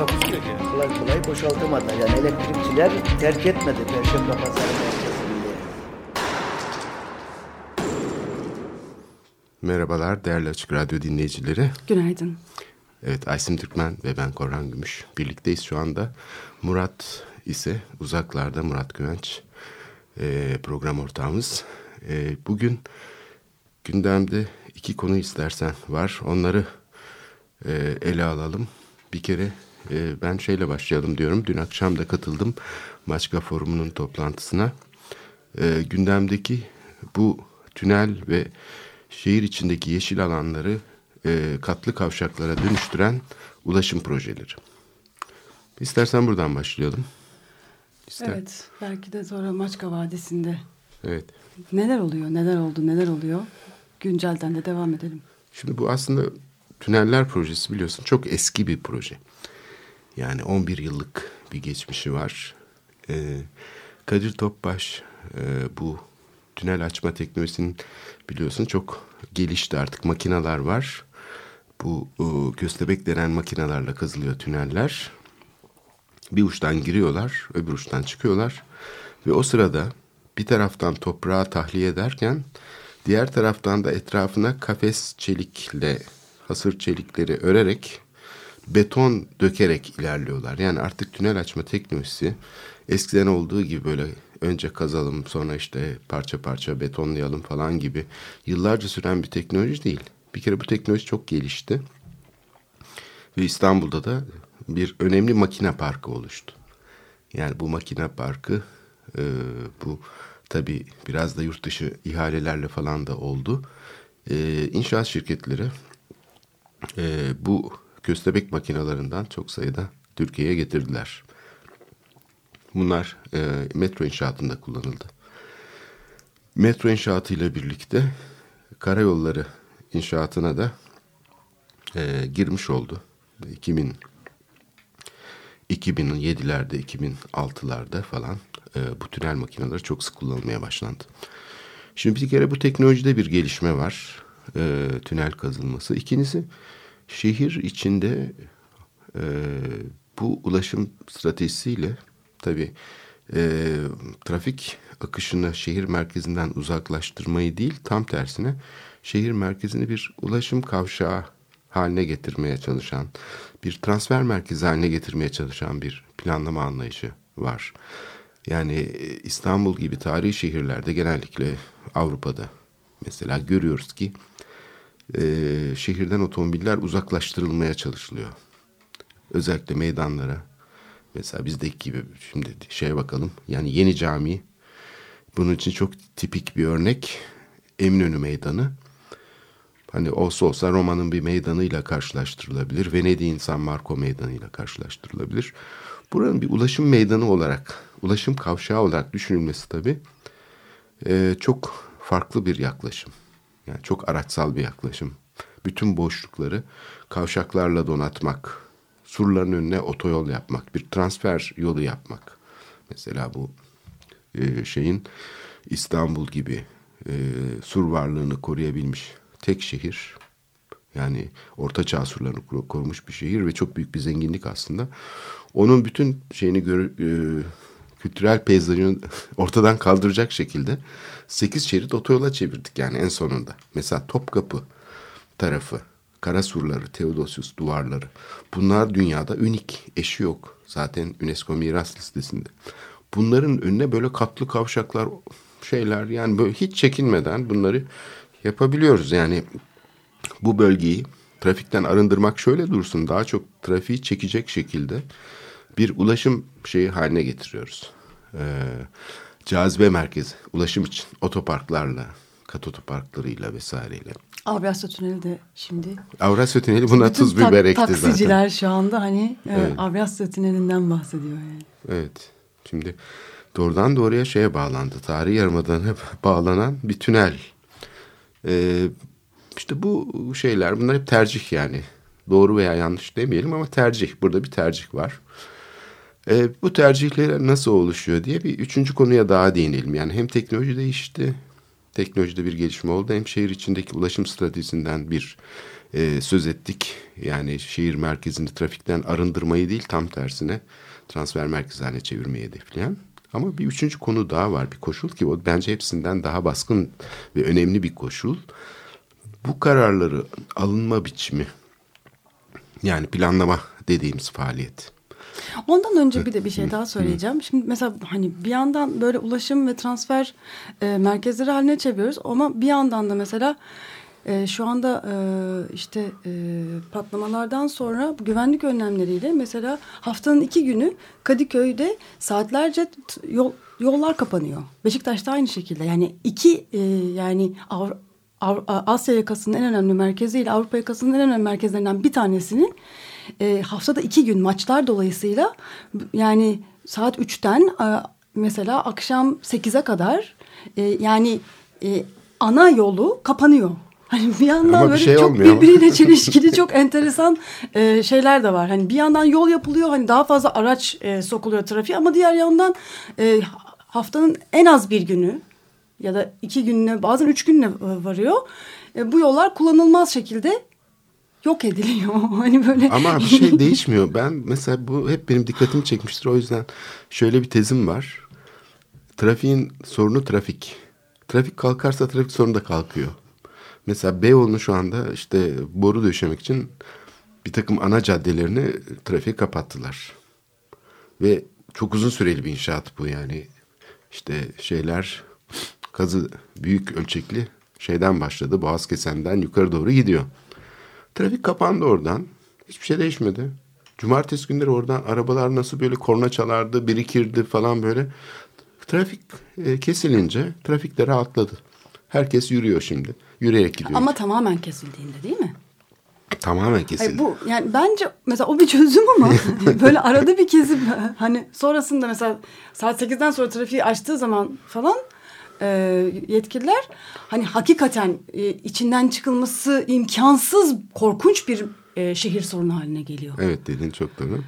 Takusuyor ki. kolay kolay boşaltamadılar. Yani elektrikçiler terk etmedi Perşembe Pazarı merkezinde. Merhabalar değerli Açık Radyo dinleyicileri. Günaydın. Evet Aysim Türkmen ve ben Korhan Gümüş. Birlikteyiz şu anda. Murat ise uzaklarda Murat Güvenç e, program ortağımız. E, bugün gündemde iki konu istersen var. Onları e, ele alalım. Bir kere e, ben şeyle başlayalım diyorum. Dün akşam da katıldım Maçka Forumu'nun toplantısına. E, gündemdeki bu tünel ve şehir içindeki yeşil alanları e, katlı kavşaklara dönüştüren ulaşım projeleri. İstersen buradan başlayalım. İster. Evet, belki de sonra Maçka Vadisi'nde Evet. neler oluyor, neler oldu, neler oluyor? Güncelden de devam edelim. Şimdi bu aslında tüneller projesi biliyorsun çok eski bir proje. Yani 11 yıllık bir geçmişi var. Ee, Kadir Topbaş e, bu tünel açma teknolojisinin biliyorsun çok gelişti artık makineler var. Bu e, köstebek denen makinelerle kazılıyor tüneller. Bir uçtan giriyorlar, öbür uçtan çıkıyorlar. Ve o sırada bir taraftan toprağı tahliye ederken diğer taraftan da etrafına kafes çelikle hasır çelikleri örerek beton dökerek ilerliyorlar. Yani artık tünel açma teknolojisi eskiden olduğu gibi böyle önce kazalım sonra işte parça parça betonlayalım falan gibi yıllarca süren bir teknoloji değil. Bir kere bu teknoloji çok gelişti. Ve İstanbul'da da bir önemli makine parkı oluştu. Yani bu makine parkı e, bu tabi biraz da yurt dışı ihalelerle falan da oldu. E, inşaat şirketleri e, bu köstebek makinalarından çok sayıda Türkiye'ye getirdiler. Bunlar e, metro inşaatında kullanıldı. Metro inşaatıyla birlikte karayolları inşaatına da e, girmiş oldu. 2000 2007'lerde, 2006'larda falan e, bu tünel makineleri çok sık kullanılmaya başlandı. Şimdi bir kere bu teknolojide bir gelişme var. E, tünel kazılması. İkincisi şehir içinde e, bu ulaşım stratejisiyle tabii e, trafik akışını şehir merkezinden uzaklaştırmayı değil tam tersine şehir merkezini bir ulaşım kavşağı haline getirmeye çalışan, bir transfer merkezi haline getirmeye çalışan bir planlama anlayışı var. Yani e, İstanbul gibi tarihi şehirlerde genellikle Avrupa'da mesela görüyoruz ki e, şehirden otomobiller uzaklaştırılmaya çalışılıyor. Özellikle meydanlara. Mesela bizdeki gibi şimdi şeye bakalım. Yani yeni cami bunun için çok tipik bir örnek Eminönü Meydanı. Hani olsa olsa Roma'nın bir meydanıyla karşılaştırılabilir. Venedik'in San Marco meydanıyla karşılaştırılabilir. Buranın bir ulaşım meydanı olarak, ulaşım kavşağı olarak düşünülmesi tabii e, çok farklı bir yaklaşım. Yani çok araçsal bir yaklaşım. Bütün boşlukları kavşaklarla donatmak, surların önüne otoyol yapmak, bir transfer yolu yapmak. Mesela bu e, şeyin İstanbul gibi e, sur varlığını koruyabilmiş tek şehir. Yani orta çağ surlarını korumuş bir şehir ve çok büyük bir zenginlik aslında. Onun bütün şeyini gör, e, kültürel peyzajını ortadan kaldıracak şekilde 8 şerit otoyola çevirdik yani en sonunda. Mesela Topkapı tarafı, kara surları, Theodosius duvarları. Bunlar dünyada unik, eşi yok. Zaten UNESCO miras listesinde. Bunların önüne böyle katlı kavşaklar, şeyler yani böyle hiç çekinmeden bunları yapabiliyoruz. Yani bu bölgeyi trafikten arındırmak şöyle dursun daha çok trafiği çekecek şekilde bir ulaşım şeyi haline getiriyoruz. Ee, cazibe merkezi ulaşım için otoparklarla, kat otoparklarıyla vesaireyle Avrasya Tüneli de şimdi. Avrasya Tüneli buna tuz biber ekti Taksiciler zaten. şu anda hani e, Evet. Avrasya Tüneli'nden bahsediyor yani. Evet. Şimdi doğrudan doğruya şeye bağlandı. Tarihi Yarımada'na bağlanan bir tünel. Ee, işte bu şeyler bunlar hep tercih yani. Doğru veya yanlış demeyelim ama tercih. Burada bir tercih var. Ee, bu tercihler nasıl oluşuyor diye bir üçüncü konuya daha değinelim. Yani hem teknoloji değişti, teknolojide bir gelişme oldu. Hem şehir içindeki ulaşım stratejisinden bir e, söz ettik. Yani şehir merkezini trafikten arındırmayı değil tam tersine transfer merkezi haline çevirmeyi hedefleyen. Ama bir üçüncü konu daha var. Bir koşul ki o bence hepsinden daha baskın ve önemli bir koşul. Bu kararları alınma biçimi yani planlama dediğimiz faaliyet. Ondan önce bir de bir şey daha söyleyeceğim. Şimdi mesela hani bir yandan böyle ulaşım ve transfer e, merkezleri haline çeviriyoruz ama bir yandan da mesela e, şu anda e, işte e, patlamalardan sonra güvenlik önlemleriyle mesela haftanın iki günü Kadıköy'de saatlerce yol, yollar kapanıyor. Beşiktaş'ta aynı şekilde yani iki e, yani Avru- Avru- Asya yakasının en önemli merkeziyle Avrupa yakasının en önemli merkezlerinden bir tanesinin e, haftada iki gün maçlar dolayısıyla yani saat üçten e, mesela akşam sekize kadar e, yani e, ana yolu kapanıyor. Hani bir yandan Ama bir böyle şey çok olmuyor birbiriyle çelişkili çok enteresan e, şeyler de var. Hani bir yandan yol yapılıyor hani daha fazla araç e, sokuluyor trafiğe ama diğer yandan e, haftanın en az bir günü ya da iki gününe bazen üç gününe e, varıyor. E, bu yollar kullanılmaz şekilde yok ediliyor. hani böyle Ama bir şey değişmiyor. Ben mesela bu hep benim dikkatimi çekmiştir. O yüzden şöyle bir tezim var. Trafiğin sorunu trafik. Trafik kalkarsa trafik sorunu da kalkıyor. Mesela Beyoğlu'nu şu anda işte boru döşemek için bir takım ana caddelerini trafiğe kapattılar. Ve çok uzun süreli bir inşaat bu yani. İşte şeyler kazı büyük ölçekli şeyden başladı. Boğaz kesenden yukarı doğru gidiyor. Trafik kapandı oradan. Hiçbir şey değişmedi. Cumartesi günleri oradan arabalar nasıl böyle korna çalardı, birikirdi falan böyle. Trafik e, kesilince trafik de rahatladı. Herkes yürüyor şimdi. Yürüyerek gidiyor. ama tamamen kesildiğinde değil mi? Tamamen kesildi. Hayır, bu yani bence mesela o bir çözüm ama böyle arada bir kesip hani sonrasında mesela saat 8'den sonra trafiği açtığı zaman falan e, yetkililer hani hakikaten e, içinden çıkılması imkansız korkunç bir e, şehir sorunu haline geliyor. Evet dediğin çok doğru.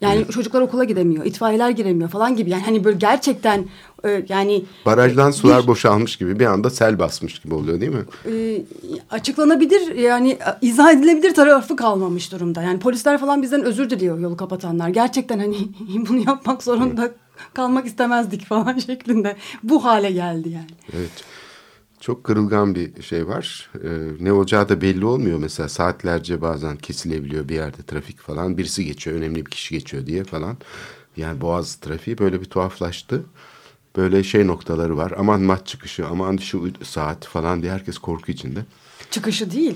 Yani çocuklar okula gidemiyor, itfaiyeler giremiyor falan gibi. Yani hani böyle gerçekten e, yani Barajdan sular bir- boşalmış gibi bir anda sel basmış gibi oluyor değil mi? e, açıklanabilir yani e, izah edilebilir tarafı kalmamış durumda. Yani polisler falan bizden özür diliyor yolu kapatanlar. Gerçekten hani bunu yapmak zorunda kalmak istemezdik falan şeklinde. Bu hale geldi yani. Evet. Çok kırılgan bir şey var. Ee, ne olacağı da belli olmuyor. Mesela saatlerce bazen kesilebiliyor bir yerde trafik falan. Birisi geçiyor, önemli bir kişi geçiyor diye falan. Yani boğaz trafiği böyle bir tuhaflaştı. Böyle şey noktaları var. Aman maç çıkışı, aman şu saat falan diye herkes korku içinde. Çıkışı değil.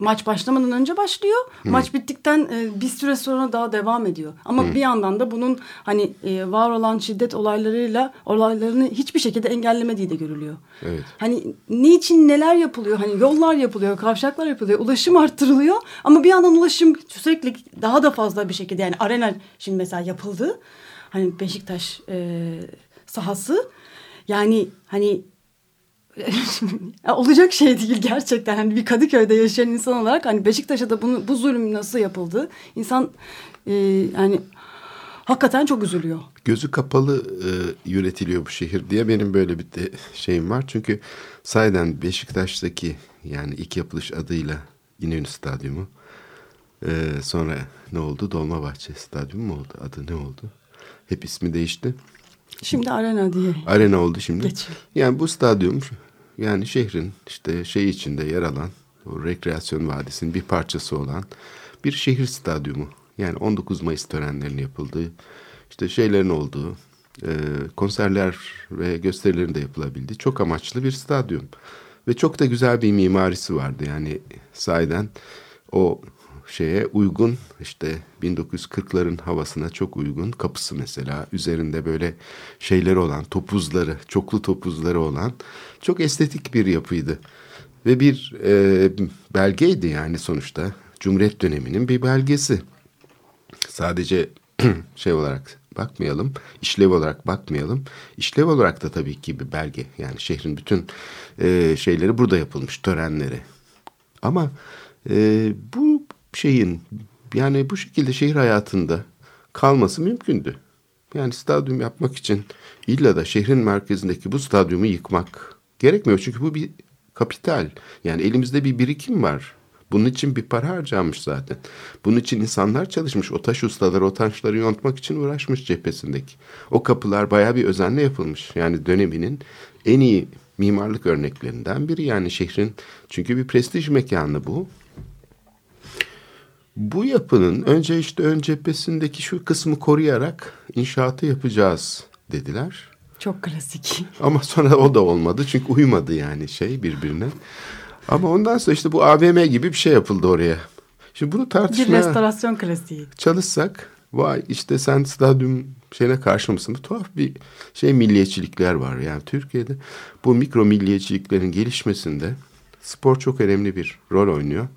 Maç başlamadan önce başlıyor. Maç bittikten e, bir süre sonra daha devam ediyor. Ama bir yandan da bunun hani e, var olan şiddet olaylarıyla olaylarını hiçbir şekilde engellemediği de görülüyor. Evet. Hani niçin neler yapılıyor? Hani yollar yapılıyor, kavşaklar yapılıyor, ulaşım arttırılıyor. Ama bir yandan ulaşım sürekli daha da fazla bir şekilde yani arena şimdi mesela yapıldı. Hani Beşiktaş e, sahası. Yani hani olacak şey değil gerçekten. Hani bir Kadıköy'de yaşayan insan olarak hani Beşiktaş'a da bunu, bu zulüm nasıl yapıldı? İnsan e, yani hakikaten çok üzülüyor. Gözü kapalı e, yönetiliyor bu şehir diye benim böyle bir de şeyim var. Çünkü sayeden Beşiktaş'taki yani ilk yapılış adıyla İnönü Stadyumu. e, sonra ne oldu? Dolmabahçe Stadyumu mu oldu? Adı ne oldu? Hep ismi değişti. Şimdi arena diye. Arena oldu şimdi. Geçiyor. Yani bu stadyum yani şehrin işte şey içinde yer alan o rekreasyon vadisinin bir parçası olan bir şehir stadyumu. Yani 19 Mayıs törenlerinin yapıldığı işte şeylerin olduğu e, konserler ve gösterilerin de yapılabildiği çok amaçlı bir stadyum. Ve çok da güzel bir mimarisi vardı yani sahiden o şeye uygun işte 1940'ların havasına çok uygun kapısı mesela üzerinde böyle şeyleri olan topuzları çoklu topuzları olan çok estetik bir yapıydı. Ve bir e, belgeydi yani sonuçta. Cumhuriyet döneminin bir belgesi. Sadece şey olarak bakmayalım, işlev olarak bakmayalım. İşlev olarak da tabii ki bir belge. Yani şehrin bütün e, şeyleri burada yapılmış, törenleri. Ama e, bu şeyin yani bu şekilde şehir hayatında kalması mümkündü. Yani stadyum yapmak için illa da şehrin merkezindeki bu stadyumu yıkmak gerekmiyor. Çünkü bu bir kapital. Yani elimizde bir birikim var. Bunun için bir para harcanmış zaten. Bunun için insanlar çalışmış. O taş ustaları o taşları yontmak için uğraşmış cephesindeki. O kapılar bayağı bir özenle yapılmış. Yani döneminin en iyi mimarlık örneklerinden biri. Yani şehrin çünkü bir prestij mekanı bu. Bu yapının önce işte ön cephesindeki şu kısmı koruyarak inşaatı yapacağız dediler. Çok klasik. Ama sonra o da olmadı çünkü uymadı yani şey birbirine. Ama ondan sonra işte bu AVM gibi bir şey yapıldı oraya. Şimdi bunu Bir tartışmaya restorasyon klasiği. çalışsak vay işte sen stadyum şeyine karşı mısın? Bu tuhaf bir şey milliyetçilikler var. Yani Türkiye'de bu mikro milliyetçiliklerin gelişmesinde spor çok önemli bir rol oynuyor.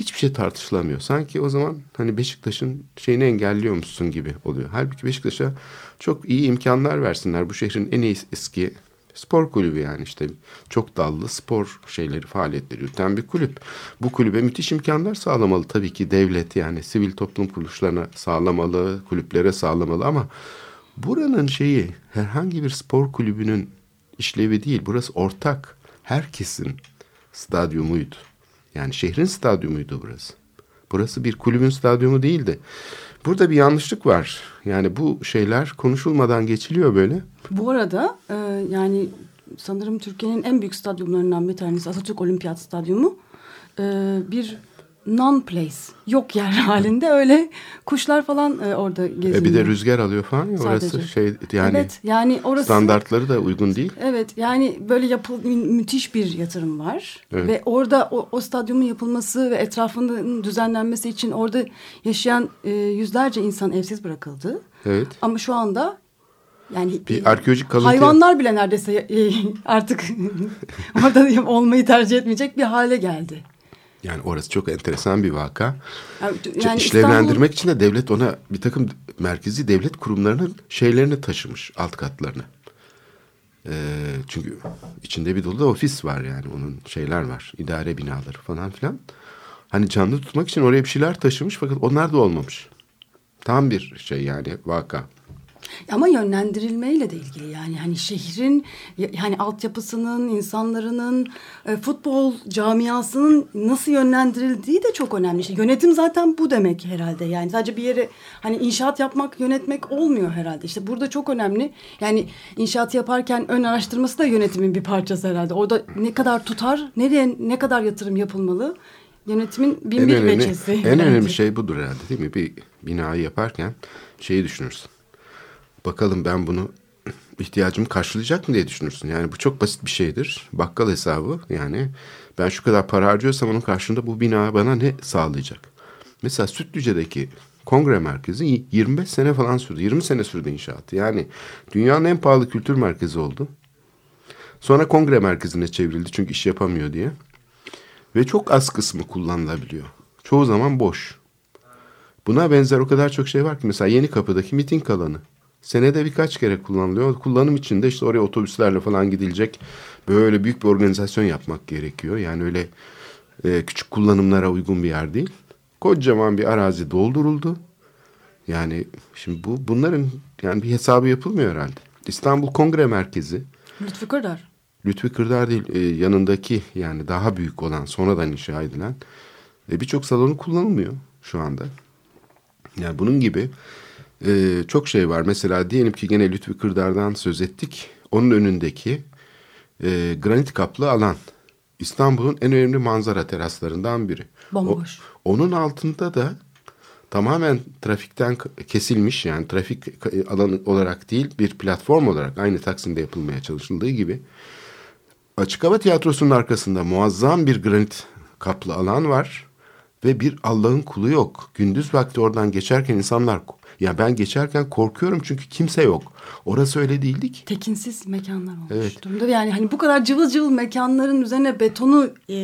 Hiçbir şey tartışılamıyor. Sanki o zaman hani Beşiktaş'ın şeyini engelliyormuşsun gibi oluyor. Halbuki Beşiktaş'a çok iyi imkanlar versinler. Bu şehrin en iyi eski spor kulübü yani işte çok dallı spor şeyleri faaliyetleri yürüten bir kulüp. Bu kulübe müthiş imkanlar sağlamalı tabii ki devlet yani sivil toplum kuruluşlarına sağlamalı, kulüplere sağlamalı ama buranın şeyi herhangi bir spor kulübünün işlevi değil. Burası ortak. Herkesin stadyumuydu. Yani şehrin stadyumuydu burası. Burası bir kulübün stadyumu değildi. Burada bir yanlışlık var. Yani bu şeyler konuşulmadan geçiliyor böyle. Bu arada e, yani sanırım Türkiye'nin en büyük stadyumlarından bir tanesi Atatürk Olimpiyat Stadyumu. E, bir non-place, yok yer halinde öyle kuşlar falan e, orada geziniyor. E bir de rüzgar alıyor falan ya orası Sadece. şey yani evet, yani orası standartları da uygun değil. Evet yani böyle yapıl mü- müthiş bir yatırım var Evet. ve orada o, o stadyumun yapılması ve etrafının düzenlenmesi için orada yaşayan e, yüzlerce insan evsiz bırakıldı. Evet. Ama şu anda yani Bir arkeolojik kalıntı hayvanlar bile neredeyse e, artık orada olmayı tercih etmeyecek bir hale geldi. Yani orası çok enteresan bir vaka. Yani, Yani işlevlendirmek için de devlet ona bir takım merkezi devlet kurumlarının şeylerini taşımış alt katlarını. Ee, çünkü içinde bir dolu da ofis var yani onun şeyler var idare binaları falan filan. Hani canlı tutmak için oraya bir şeyler taşımış fakat onlar da olmamış. Tam bir şey yani vaka. Ama yönlendirilmeyle de ilgili yani hani şehrin ya- yani altyapısının, insanların, e, futbol camiasının nasıl yönlendirildiği de çok önemli. İşte yönetim zaten bu demek herhalde. Yani sadece bir yere hani inşaat yapmak, yönetmek olmuyor herhalde. İşte burada çok önemli. Yani inşaat yaparken ön araştırması da yönetimin bir parçası herhalde. Orada ne kadar tutar, nereye ne kadar yatırım yapılmalı? Yönetimin bin En bir önemli, veçesi. en bence. önemli şey budur herhalde değil mi? Bir binayı yaparken şeyi düşünürsün. Bakalım ben bunu ihtiyacımı karşılayacak mı diye düşünürsün. Yani bu çok basit bir şeydir. Bakkal hesabı yani ben şu kadar para harcıyorsam onun karşılığında bu bina bana ne sağlayacak? Mesela Sütlüce'deki kongre merkezi 25 sene falan sürdü. 20 sene sürdü inşaatı. Yani dünyanın en pahalı kültür merkezi oldu. Sonra kongre merkezine çevrildi çünkü iş yapamıyor diye. Ve çok az kısmı kullanılabiliyor. Çoğu zaman boş. Buna benzer o kadar çok şey var ki mesela Yeni Kapı'daki miting alanı. Senede birkaç kere kullanılıyor. Kullanım için de işte oraya otobüslerle falan gidilecek. Böyle büyük bir organizasyon yapmak gerekiyor. Yani öyle e, küçük kullanımlara uygun bir yer değil. Kocaman bir arazi dolduruldu. Yani şimdi bu bunların yani bir hesabı yapılmıyor herhalde. İstanbul Kongre Merkezi Lütfü Kırdar. Lütfi Kırdar değil e, yanındaki yani daha büyük olan sonradan inşa edilen e, birçok salonu kullanılmıyor şu anda. Yani bunun gibi e, çok şey var. Mesela diyelim ki gene Lütfi Kırdar'dan söz ettik. Onun önündeki e, granit kaplı alan İstanbul'un en önemli manzara teraslarından biri. Bomboş. O- onun altında da tamamen trafikten kesilmiş yani trafik alanı olarak değil bir platform olarak aynı Taksim'de yapılmaya çalışıldığı gibi Açık Hava Tiyatrosu'nun arkasında muazzam bir granit kaplı alan var ve bir Allah'ın kulu yok. Gündüz vakti oradan geçerken insanlar Ya ben geçerken korkuyorum çünkü kimse yok. Orası öyle değildi ki. Tekinsiz mekanlar olmuş Evet. durumda. Yani hani bu kadar cıvıl cıvıl mekanların üzerine betonu e,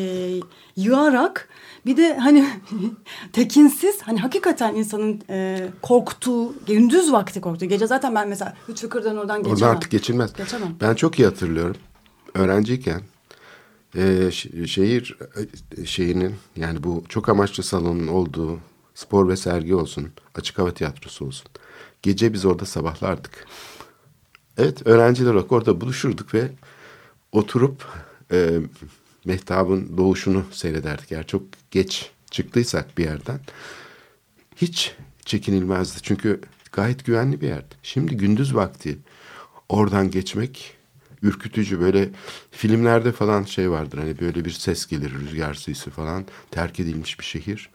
yığarak bir de hani tekinsiz hani hakikaten insanın e, korktuğu gündüz vakti korktuğu gece zaten ben mesela Lütfü Kırdan oradan geçemem. Oradan artık geçilmez. Geçemem. Ben çok iyi hatırlıyorum. Öğrenciyken e, şehir e, şeyinin yani bu çok amaçlı salonun olduğu spor ve sergi olsun, açık hava tiyatrosu olsun. Gece biz orada sabahlardık. Evet öğrenciler olarak orada buluşurduk ve oturup e, mehtabın doğuşunu seyrederdik. Eğer çok geç çıktıysak bir yerden hiç çekinilmezdi. Çünkü gayet güvenli bir yerdi. Şimdi gündüz vakti oradan geçmek ürkütücü. Böyle filmlerde falan şey vardır. Hani böyle bir ses gelir, rüzgar sesi falan. Terk edilmiş bir şehir.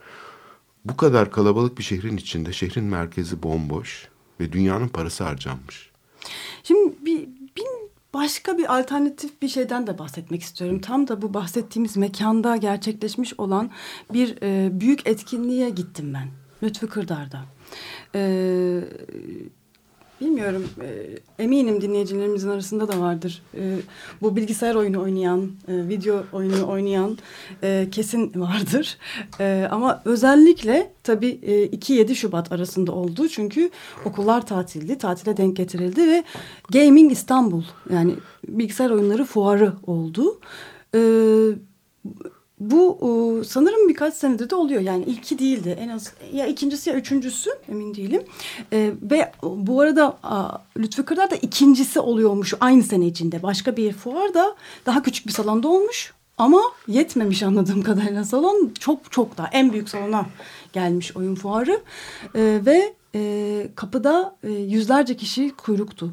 Bu kadar kalabalık bir şehrin içinde şehrin merkezi bomboş ve dünyanın parası harcanmış. Şimdi bir, bir başka bir alternatif bir şeyden de bahsetmek istiyorum. Tam da bu bahsettiğimiz mekanda gerçekleşmiş olan bir e, büyük etkinliğe gittim ben. Lütfü Kırdar'da. E, bilmiyorum e, eminim dinleyicilerimizin arasında da vardır. E, bu bilgisayar oyunu oynayan, e, video oyunu oynayan kesin vardır. Ama özellikle tabii e, 2-7 Şubat arasında oldu. Çünkü okullar tatildi, tatile denk getirildi ve Gaming İstanbul yani bilgisayar oyunları fuarı oldu. Bu e, sanırım birkaç senedir de oluyor. Yani ilki değildi. En az ya ikincisi ya üçüncüsü emin değilim. E, ve bu arada Lütfü Kırdar da ikincisi oluyormuş aynı sene içinde. Başka bir fuar da daha küçük bir salonda olmuş. Ama yetmemiş anladığım kadarıyla salon. Çok çok daha en büyük salona gelmiş oyun fuarı. E, ve e, kapıda e, yüzlerce kişi kuyruktu.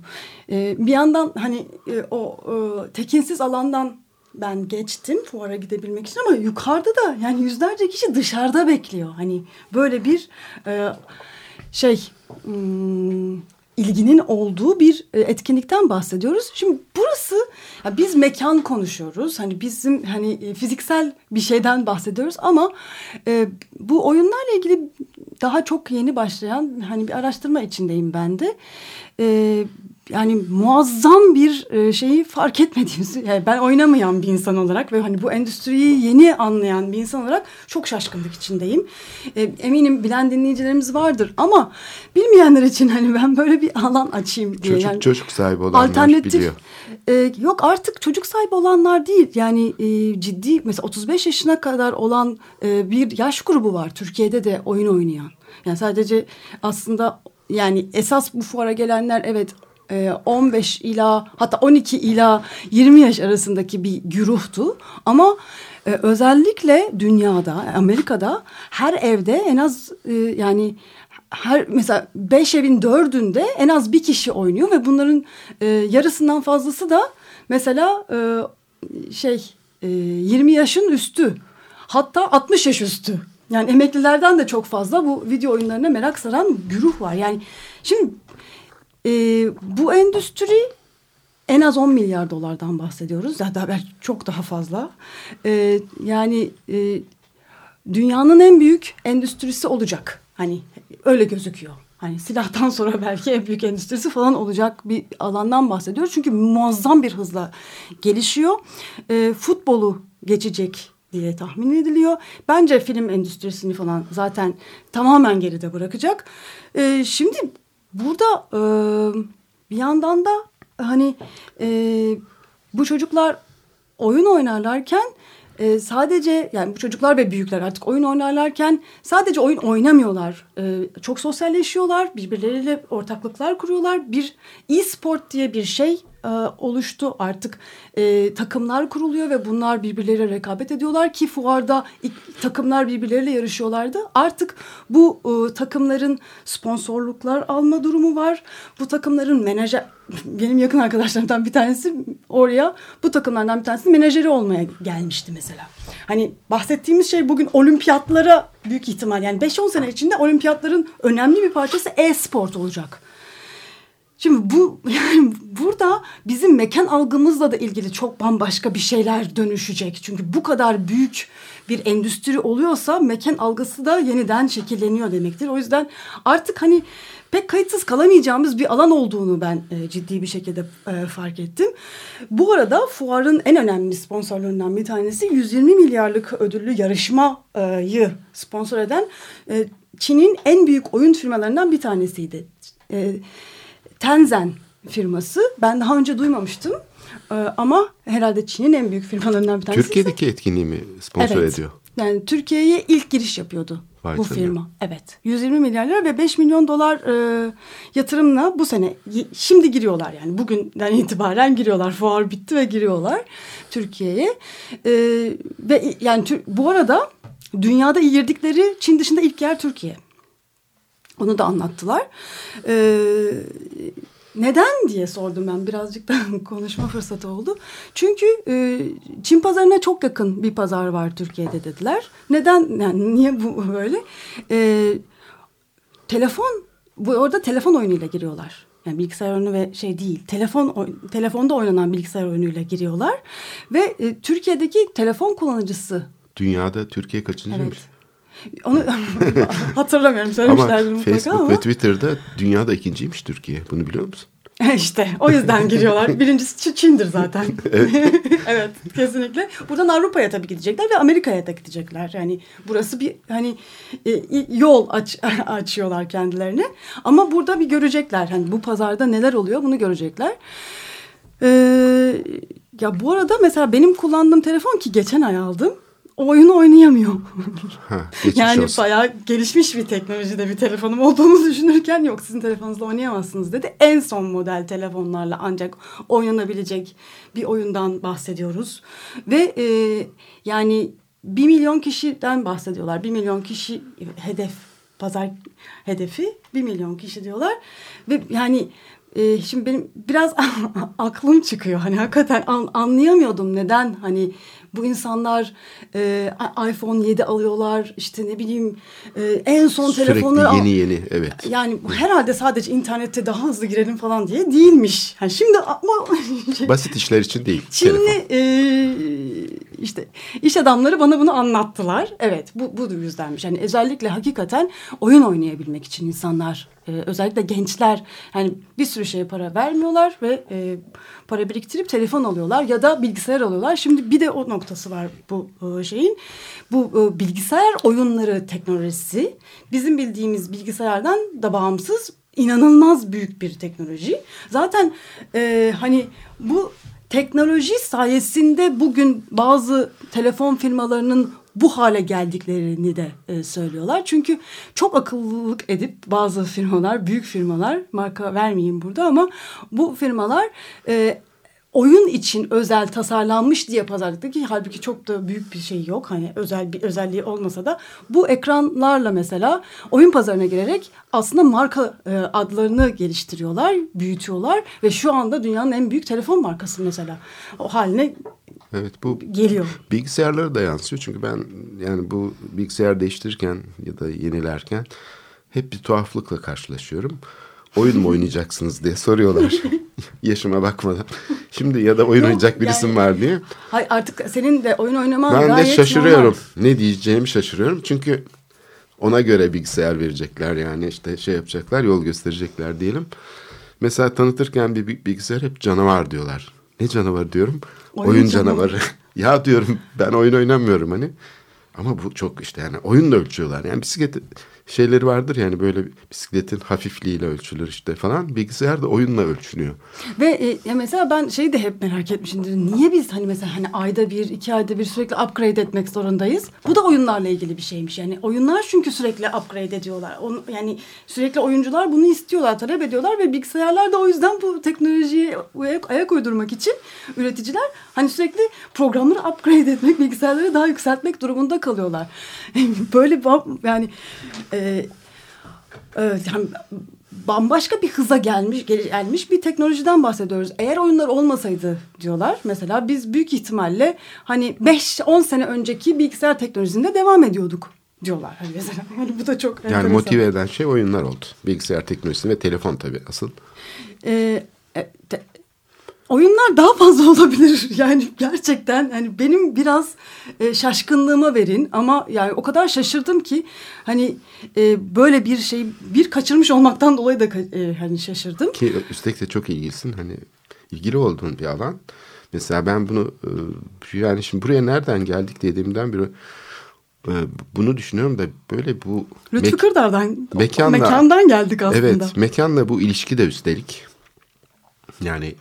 E, bir yandan hani e, o e, tekinsiz alandan ben geçtim fuara gidebilmek için ama yukarıda da yani yüzlerce kişi dışarıda bekliyor. Hani böyle bir e, şey hmm, ilginin olduğu bir e, etkinlikten bahsediyoruz. Şimdi burası ya biz mekan konuşuyoruz. Hani bizim hani e, fiziksel bir şeyden bahsediyoruz ama e, bu oyunlarla ilgili daha çok yeni başlayan hani bir araştırma içindeyim ben de. E, yani muazzam bir e, şeyi fark etmediğimizi yani ben oynamayan bir insan olarak ve hani bu endüstriyi yeni anlayan bir insan olarak çok şaşkınlık içindeyim. E, eminim bilen dinleyicilerimiz vardır ama bilmeyenler için hani ben böyle bir alan açayım diye. Çocuk, yani, çocuk sahibi olanlar biliyor. E, yok artık çocuk sahibi olanlar değil yani e, ciddi mesela 35 yaşına kadar olan e, bir yaş grubu var Türkiye'de de oyun oynayan. Yani sadece aslında yani esas bu fuara gelenler evet 15 ila hatta 12 ila 20 yaş arasındaki bir güruhtu. Ama e, özellikle dünyada, Amerika'da her evde en az e, yani her mesela beş evin dördünde en az bir kişi oynuyor ve bunların e, yarısından fazlası da mesela e, şey e, 20 yaşın üstü hatta 60 yaş üstü. Yani emeklilerden de çok fazla bu video oyunlarına merak saran güruh var. Yani şimdi e, bu endüstri en az 10 milyar dolardan bahsediyoruz. Hatta belki çok daha fazla. E, yani e, dünyanın en büyük endüstrisi olacak. Hani öyle gözüküyor. Hani silahtan sonra belki en büyük endüstrisi falan olacak bir alandan bahsediyoruz. Çünkü muazzam bir hızla gelişiyor. E, futbolu geçecek diye tahmin ediliyor. Bence film endüstrisini falan zaten tamamen geride bırakacak. E, şimdi burada e, bir yandan da hani e, bu çocuklar oyun oynarlarken e, sadece yani bu çocuklar ve büyükler artık oyun oynarlarken sadece oyun oynamıyorlar. E, çok sosyalleşiyorlar, birbirleriyle ortaklıklar kuruyorlar. Bir e-sport diye bir şey e, oluştu. Artık e, takımlar kuruluyor ve bunlar birbirleriyle rekabet ediyorlar ki fuarda ilk, takımlar birbirleriyle yarışıyorlardı. Artık bu e, takımların sponsorluklar alma durumu var. Bu takımların menajer benim yakın arkadaşlarımdan bir tanesi oraya bu takımlardan bir tanesi menajeri olmaya gelmişti mesela. Hani bahsettiğimiz şey bugün olimpiyatlara büyük ihtimal yani 5-10 sene içinde olimpiyatların önemli bir parçası e-sport olacak. Şimdi bu yani burada bizim mekan algımızla da ilgili çok bambaşka bir şeyler dönüşecek. Çünkü bu kadar büyük bir endüstri oluyorsa mekan algısı da yeniden şekilleniyor demektir. O yüzden artık hani pek kayıtsız kalamayacağımız bir alan olduğunu ben e, ciddi bir şekilde e, fark ettim. Bu arada fuarın en önemli sponsorlarından bir tanesi 120 milyarlık ödüllü yarışmayı sponsor eden e, Çin'in en büyük oyun firmalarından bir tanesiydi. E, Tencent firması. Ben daha önce duymamıştım. E, ama herhalde Çin'in en büyük firmalarından bir tanesi. Türkiye'deki etkinliği mi sponsor Evet. ediyor? Yani Türkiye'ye ilk giriş yapıyordu Vay bu canına. firma. Evet. 120 milyar lira ve 5 milyon dolar e, yatırımla bu sene şimdi giriyorlar yani bugünden itibaren giriyorlar. Fuar bitti ve giriyorlar Türkiye'ye. E, ve yani bu arada dünyada girdikleri Çin dışında ilk yer Türkiye. Onu da anlattılar. Ee, neden diye sordum ben birazcık da konuşma fırsatı oldu. Çünkü e, Çin pazarına çok yakın bir pazar var Türkiye'de dediler. Neden yani niye bu böyle? Ee, telefon bu orada telefon oyunuyla giriyorlar. Yani bilgisayar oyunu ve şey değil. Telefon telefonda oynanan bilgisayar oyunuyla giriyorlar ve e, Türkiye'deki telefon kullanıcısı Dünyada Türkiye evet. Onu hatırlamıyorum söylemişlerdir mutlaka Facebook ama. ve Twitter'da dünyada ikinciymiş Türkiye. Bunu biliyor musun? işte o yüzden giriyorlar. Birincisi Çin'dir zaten. evet. kesinlikle. Buradan Avrupa'ya tabii gidecekler ve Amerika'ya da gidecekler. Yani burası bir hani e, yol aç, açıyorlar kendilerine. Ama burada bir görecekler. Hani bu pazarda neler oluyor bunu görecekler. Ee, ya bu arada mesela benim kullandığım telefon ki geçen ay aldım. O oyunu oynayamıyor. Ha, yani olsun. bayağı gelişmiş bir teknolojide bir telefonum olduğunu düşünürken yok sizin telefonunuzla oynayamazsınız dedi. En son model telefonlarla ancak oynanabilecek bir oyundan bahsediyoruz. Ve e, yani bir milyon kişiden bahsediyorlar. Bir milyon kişi hedef pazar hedefi bir milyon kişi diyorlar. Ve yani e, şimdi benim biraz aklım çıkıyor. Hani hakikaten an- anlayamıyordum neden hani bu insanlar e, iPhone 7 alıyorlar işte ne bileyim e, en son Sürekli telefonları al- yeni yeni evet. yani herhalde sadece internette daha hızlı girelim falan diye değilmiş. Yani şimdi ama Basit işler için değil. Çinli e, işte iş adamları bana bunu anlattılar. Evet bu bu yüzdenmiş. Yani özellikle hakikaten oyun oynayabilmek için insanlar e, özellikle gençler yani bir sürü şeye para vermiyorlar ve e, para biriktirip telefon alıyorlar ya da bilgisayar alıyorlar. Şimdi bir de o noktası var bu e, şeyin. Bu e, bilgisayar oyunları teknolojisi bizim bildiğimiz bilgisayardan da bağımsız inanılmaz büyük bir teknoloji. Zaten e, hani bu teknoloji sayesinde bugün bazı telefon firmalarının bu hale geldiklerini de e, söylüyorlar. Çünkü çok akıllılık edip bazı firmalar, büyük firmalar, marka vermeyeyim burada ama bu firmalar e, oyun için özel tasarlanmış diye pazarlıktaki halbuki çok da büyük bir şey yok. Hani özel bir özelliği olmasa da bu ekranlarla mesela oyun pazarına girerek aslında marka e, adlarını geliştiriyorlar, büyütüyorlar ve şu anda dünyanın en büyük telefon markası mesela o haline Evet bu geliyor. bilgisayarlara da yansıyor. Çünkü ben yani bu bilgisayar değiştirirken ya da yenilerken hep bir tuhaflıkla karşılaşıyorum. Oyun mu oynayacaksınız diye soruyorlar. Yaşıma bakmadan. Şimdi ya da oyun Yok, oynayacak birisim yani- var diye. Hayır artık senin de oyun oynaman Ben de gayet şaşırıyorum. normal. Ne diyeceğimi şaşırıyorum. Çünkü ona göre bilgisayar verecekler yani işte şey yapacaklar, yol gösterecekler diyelim. Mesela tanıtırken bir bi- bilgisayar hep canavar diyorlar. Ne canavar diyorum? Oyun Oyun, canavarı. ya diyorum ben oyun oynamıyorum hani. Ama bu çok işte yani oyunla ölçüyorlar. Yani bisiklet şeyleri vardır yani böyle bisikletin hafifliğiyle ölçülür işte falan. Bilgisayar da oyunla ölçülüyor. Ve e, ya mesela ben şeyi de hep merak etmişimdir. Niye biz hani mesela hani ayda bir, iki ayda bir sürekli upgrade etmek zorundayız? Bu da oyunlarla ilgili bir şeymiş. Yani oyunlar çünkü sürekli upgrade ediyorlar. Onu, yani sürekli oyuncular bunu istiyorlar, talep ediyorlar ve bilgisayarlar da o yüzden bu teknolojiye ayak, ayak uydurmak için üreticiler hani sürekli programları upgrade etmek, bilgisayarları daha yükseltmek durumunda kalıyorlar. Böyle yani e, Evet, yani bambaşka bir hıza gelmiş gelmiş bir teknolojiden bahsediyoruz. Eğer oyunlar olmasaydı diyorlar mesela biz büyük ihtimalle hani 5-10 sene önceki bilgisayar teknolojisinde devam ediyorduk diyorlar. Hani mesela yani bu da çok Yani enteresan. motive eden şey oyunlar oldu. Bilgisayar teknolojisi ve telefon tabii asıl. Ee, e, te- oyunlar daha fazla olabilir. Yani gerçekten hani benim biraz e, şaşkınlığıma verin ama yani o kadar şaşırdım ki hani e, böyle bir şey bir kaçırmış olmaktan dolayı da e, hani şaşırdım. Ki üstelik de çok ilgilisin. Hani ilgili olduğun bir alan. Mesela ben bunu e, yani şimdi buraya nereden geldik dediğimden beri e, bunu düşünüyorum da böyle bu Lütfü mek- Kırdar'dan mekanla- mekandan geldik aslında. Evet mekanla bu ilişki de üstelik yani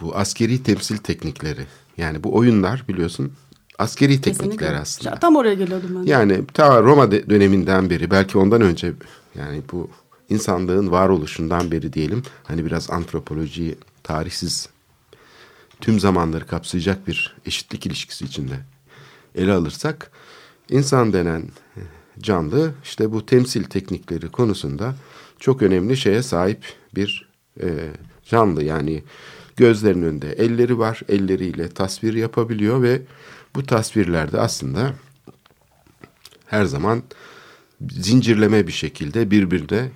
bu askeri temsil teknikleri yani bu oyunlar biliyorsun askeri teknikler Kesinlikle. aslında. Tam oraya geliyordum ben. de. Yani ta Roma de- döneminden beri belki ondan önce yani bu insanlığın varoluşundan beri diyelim hani biraz antropolojiyi tarihsiz tüm zamanları kapsayacak bir eşitlik ilişkisi içinde ele alırsak insan denen canlı işte bu temsil teknikleri konusunda çok önemli şeye sahip bir e, canlı yani gözlerinin önünde elleri var elleriyle tasvir yapabiliyor ve bu tasvirlerde aslında her zaman zincirleme bir şekilde birbirine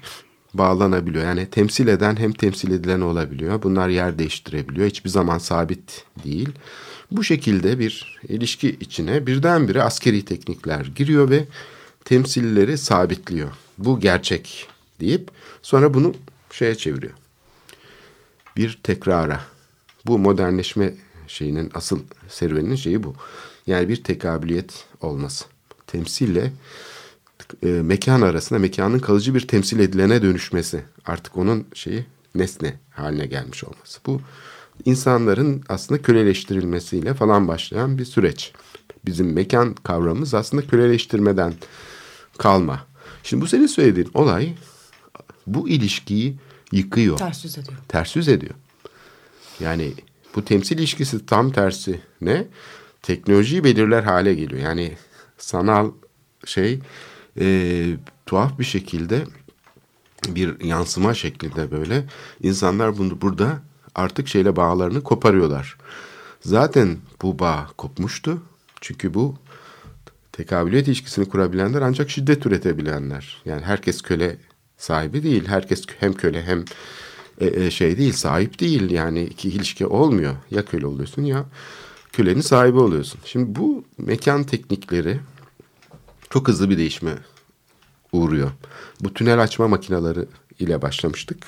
bağlanabiliyor. Yani temsil eden hem temsil edilen olabiliyor. Bunlar yer değiştirebiliyor. Hiçbir zaman sabit değil. Bu şekilde bir ilişki içine birdenbire askeri teknikler giriyor ve temsilleri sabitliyor. Bu gerçek deyip sonra bunu şeye çeviriyor. Bir tekrara. Bu modernleşme şeyinin asıl serüveninin şeyi bu. Yani bir tekabiliyet olması. Temsille e, mekan arasında mekanın kalıcı bir temsil edilene dönüşmesi. Artık onun şeyi nesne haline gelmiş olması. Bu insanların aslında köleleştirilmesiyle falan başlayan bir süreç. Bizim mekan kavramımız aslında köleleştirmeden kalma. Şimdi bu senin söylediğin olay bu ilişkiyi yıkıyor. Ters yüz ediyor. Ters yüz ediyor. Yani bu temsil ilişkisi tam tersi ne? Teknolojiyi belirler hale geliyor. Yani sanal şey e, tuhaf bir şekilde bir yansıma şeklinde böyle insanlar bunu burada artık şeyle bağlarını koparıyorlar. Zaten bu bağ kopmuştu. Çünkü bu tekabiliyet ilişkisini kurabilenler ancak şiddet üretebilenler. Yani herkes köle sahibi değil. Herkes hem köle hem e, e, şey değil, sahip değil. Yani iki ilişki olmuyor. Ya köle oluyorsun ya kölenin sahibi oluyorsun. Şimdi bu mekan teknikleri çok hızlı bir değişime uğruyor. Bu tünel açma makineleri ile başlamıştık.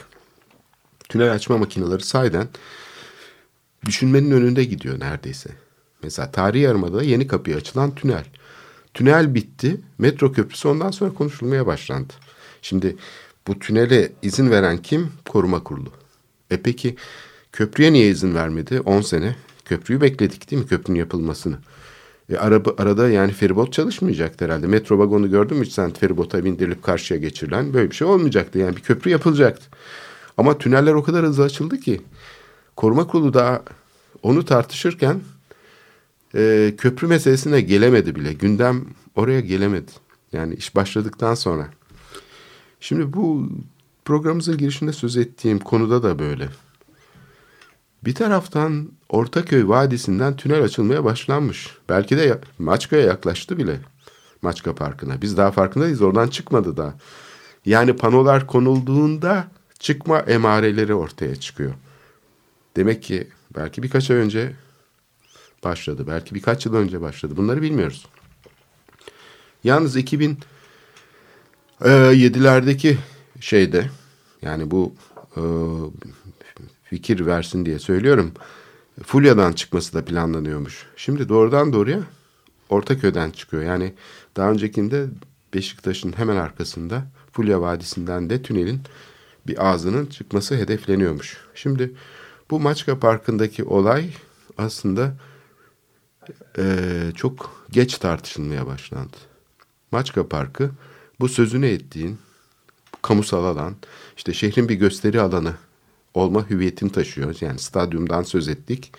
Tünel açma makineleri sayeden düşünmenin önünde gidiyor neredeyse. Mesela tarihi yarımada yeni kapıya açılan tünel. Tünel bitti. Metro köprüsü ondan sonra konuşulmaya başlandı. Şimdi bu tünele izin veren kim? Koruma kurulu. E peki köprüye niye izin vermedi? 10 sene. Köprüyü bekledik değil mi? Köprünün yapılmasını. E araba, arada yani feribot çalışmayacaktı herhalde. Metro vagonu gördün mü sen feribota bindirilip karşıya geçirilen? Böyle bir şey olmayacaktı. Yani bir köprü yapılacaktı. Ama tüneller o kadar hızlı açıldı ki koruma kurulu daha onu tartışırken e, köprü meselesine gelemedi bile. Gündem oraya gelemedi. Yani iş başladıktan sonra. Şimdi bu programımızın girişinde söz ettiğim konuda da böyle. Bir taraftan Ortaköy Vadisi'nden tünel açılmaya başlanmış. Belki de Maçka'ya yaklaştı bile. Maçka Parkı'na. Biz daha farkındayız. Oradan çıkmadı da. Yani panolar konulduğunda çıkma emareleri ortaya çıkıyor. Demek ki belki birkaç ay önce başladı. Belki birkaç yıl önce başladı. Bunları bilmiyoruz. Yalnız 2007'lerdeki şeyde yani bu e, fikir versin diye söylüyorum. Fulya'dan çıkması da planlanıyormuş. Şimdi doğrudan doğruya Ortaköy'den çıkıyor. Yani daha öncekinde Beşiktaş'ın hemen arkasında Fulya Vadisi'nden de tünelin bir ağzının çıkması hedefleniyormuş. Şimdi bu Maçka Parkı'ndaki olay aslında e, çok geç tartışılmaya başlandı. Maçka Parkı bu sözünü ettiğin kamusal alan, işte şehrin bir gösteri alanı olma hüviyetini taşıyor. Yani stadyumdan söz ettik.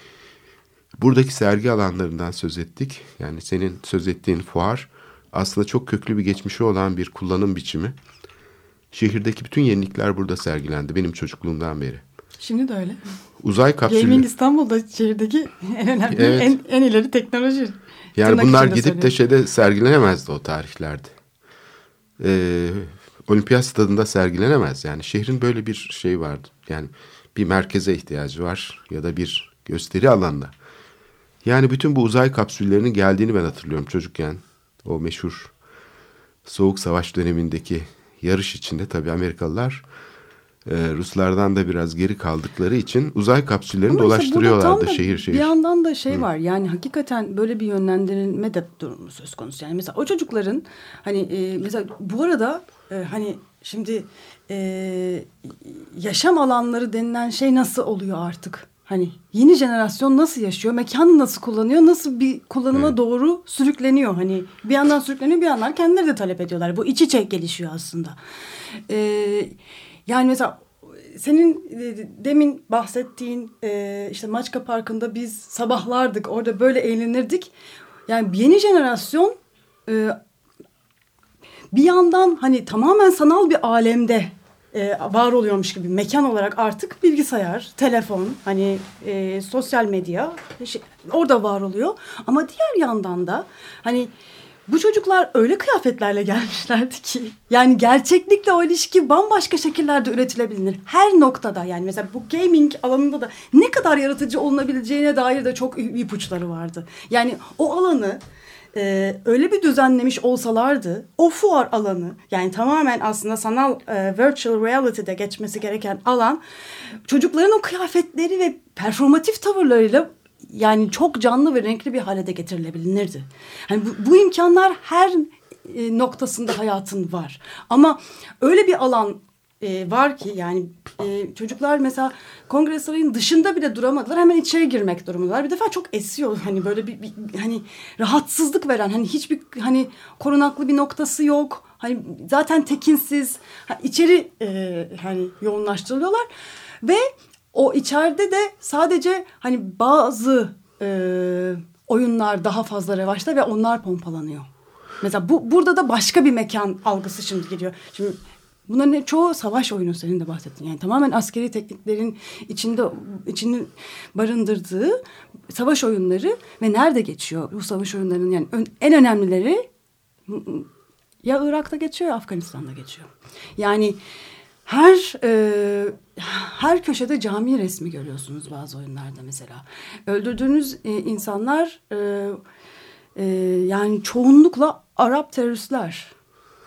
Buradaki sergi alanlarından söz ettik. Yani senin söz ettiğin fuar aslında çok köklü bir geçmişi olan bir kullanım biçimi. Şehirdeki bütün yenilikler burada sergilendi benim çocukluğumdan beri. Şimdi de öyle. Uzay kapsülü. Gaming İstanbul'da şehirdeki en önemli, Evet. en, en ileri teknoloji. Yani Tırnak bunlar gidip de şeyde sergilenemezdi o tarihlerde. Ee, olimpiyat stadında sergilenemez. Yani şehrin böyle bir şey vardı. Yani bir merkeze ihtiyacı var ya da bir gösteri alanına. Yani bütün bu uzay kapsüllerinin geldiğini ben hatırlıyorum çocukken. O meşhur Soğuk Savaş dönemindeki yarış içinde tabii Amerikalılar e, Ruslardan da biraz geri kaldıkları için uzay kapsüllerini Ama işte dolaştırıyorlardı da şehir şehir. Bir yandan da şey var yani hakikaten böyle bir yönlendirilme de durumu söz konusu. Yani mesela o çocukların hani e, mesela bu arada e, hani şimdi e, yaşam alanları denilen şey nasıl oluyor artık? Hani yeni jenerasyon nasıl yaşıyor? Mekanı nasıl kullanıyor? Nasıl bir kullanıma Evet. doğru sürükleniyor? Hani bir yandan sürükleniyor bir yandan kendileri de talep ediyorlar. Bu iç içe gelişiyor aslında. Ee, yani mesela senin e, demin bahsettiğin e, işte Maçka Parkı'nda biz sabahlardık. Orada böyle eğlenirdik. Yani yeni jenerasyon e, bir yandan hani tamamen sanal bir alemde var oluyormuş gibi mekan olarak artık bilgisayar, telefon, hani e, sosyal medya şey, orada var oluyor. Ama diğer yandan da hani bu çocuklar öyle kıyafetlerle gelmişlerdi ki yani gerçeklikle o ilişki bambaşka şekillerde üretilebilir. Her noktada yani mesela bu gaming alanında da ne kadar yaratıcı olunabileceğine dair de çok ipuçları vardı. Yani o alanı e, öyle bir düzenlemiş olsalardı o fuar alanı yani tamamen aslında sanal e, virtual reality'de geçmesi gereken alan çocukların o kıyafetleri ve performatif tavırlarıyla yani çok canlı ve renkli bir hale de getirilebilirdi. Hani bu, bu imkanlar her e, noktasında hayatın var. Ama öyle bir alan e, var ki yani e, çocuklar mesela kongre sarayının dışında bile duramadılar. Hemen içeri girmek durumundalar. Bir defa çok esiyor hani böyle bir, bir hani rahatsızlık veren hani hiçbir hani korunaklı bir noktası yok. Hani zaten tekinsiz. Ha, içeri e, hani yoğunlaştırılıyorlar ve o içeride de sadece hani bazı e, oyunlar daha fazla revaçta ve onlar pompalanıyor. Mesela bu burada da başka bir mekan algısı şimdi geliyor. Şimdi bunların çoğu savaş oyunu senin de bahsettin. Yani tamamen askeri tekniklerin içinde içini barındırdığı savaş oyunları ve nerede geçiyor bu savaş oyunlarının yani en önemlileri ya Irak'ta geçiyor ya Afganistan'da geçiyor. Yani her e, her köşede cami resmi görüyorsunuz bazı oyunlarda mesela. Öldürdüğünüz e, insanlar e, e, yani çoğunlukla Arap teröristler.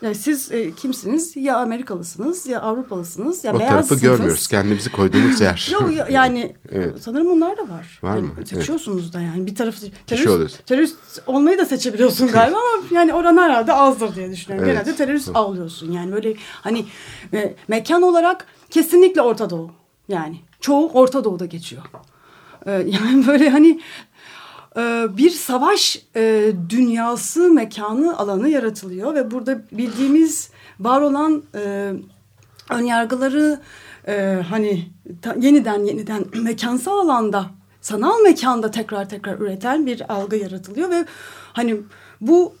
Yani siz e, kimsiniz? Ya Amerikalısınız ya Avrupalısınız ya o tarafı beyazsınız. görmüyoruz. Kendimizi koyduğumuz yer. Yok ya- yani Evet. sanırım bunlar da var. Var Yani mı? Evet. Seçiyorsunuz da yani bir tarafı oluyorsun. terörist, terörist olmayı da seçebiliyorsun galiba ama yani oran herhalde azdır diye düşünüyorum. Evet. Genelde terörist avlıyorsun yani böyle hani e, mekan olarak kesinlikle Orta Doğu yani çoğu Orta Doğu'da geçiyor. E, yani böyle hani e, bir savaş e, dünyası mekanı alanı yaratılıyor ve burada bildiğimiz var olan e, önyargıları e, hani yeniden yeniden mekansal alanda sanal mekanda tekrar tekrar üreten bir algı yaratılıyor ve hani bu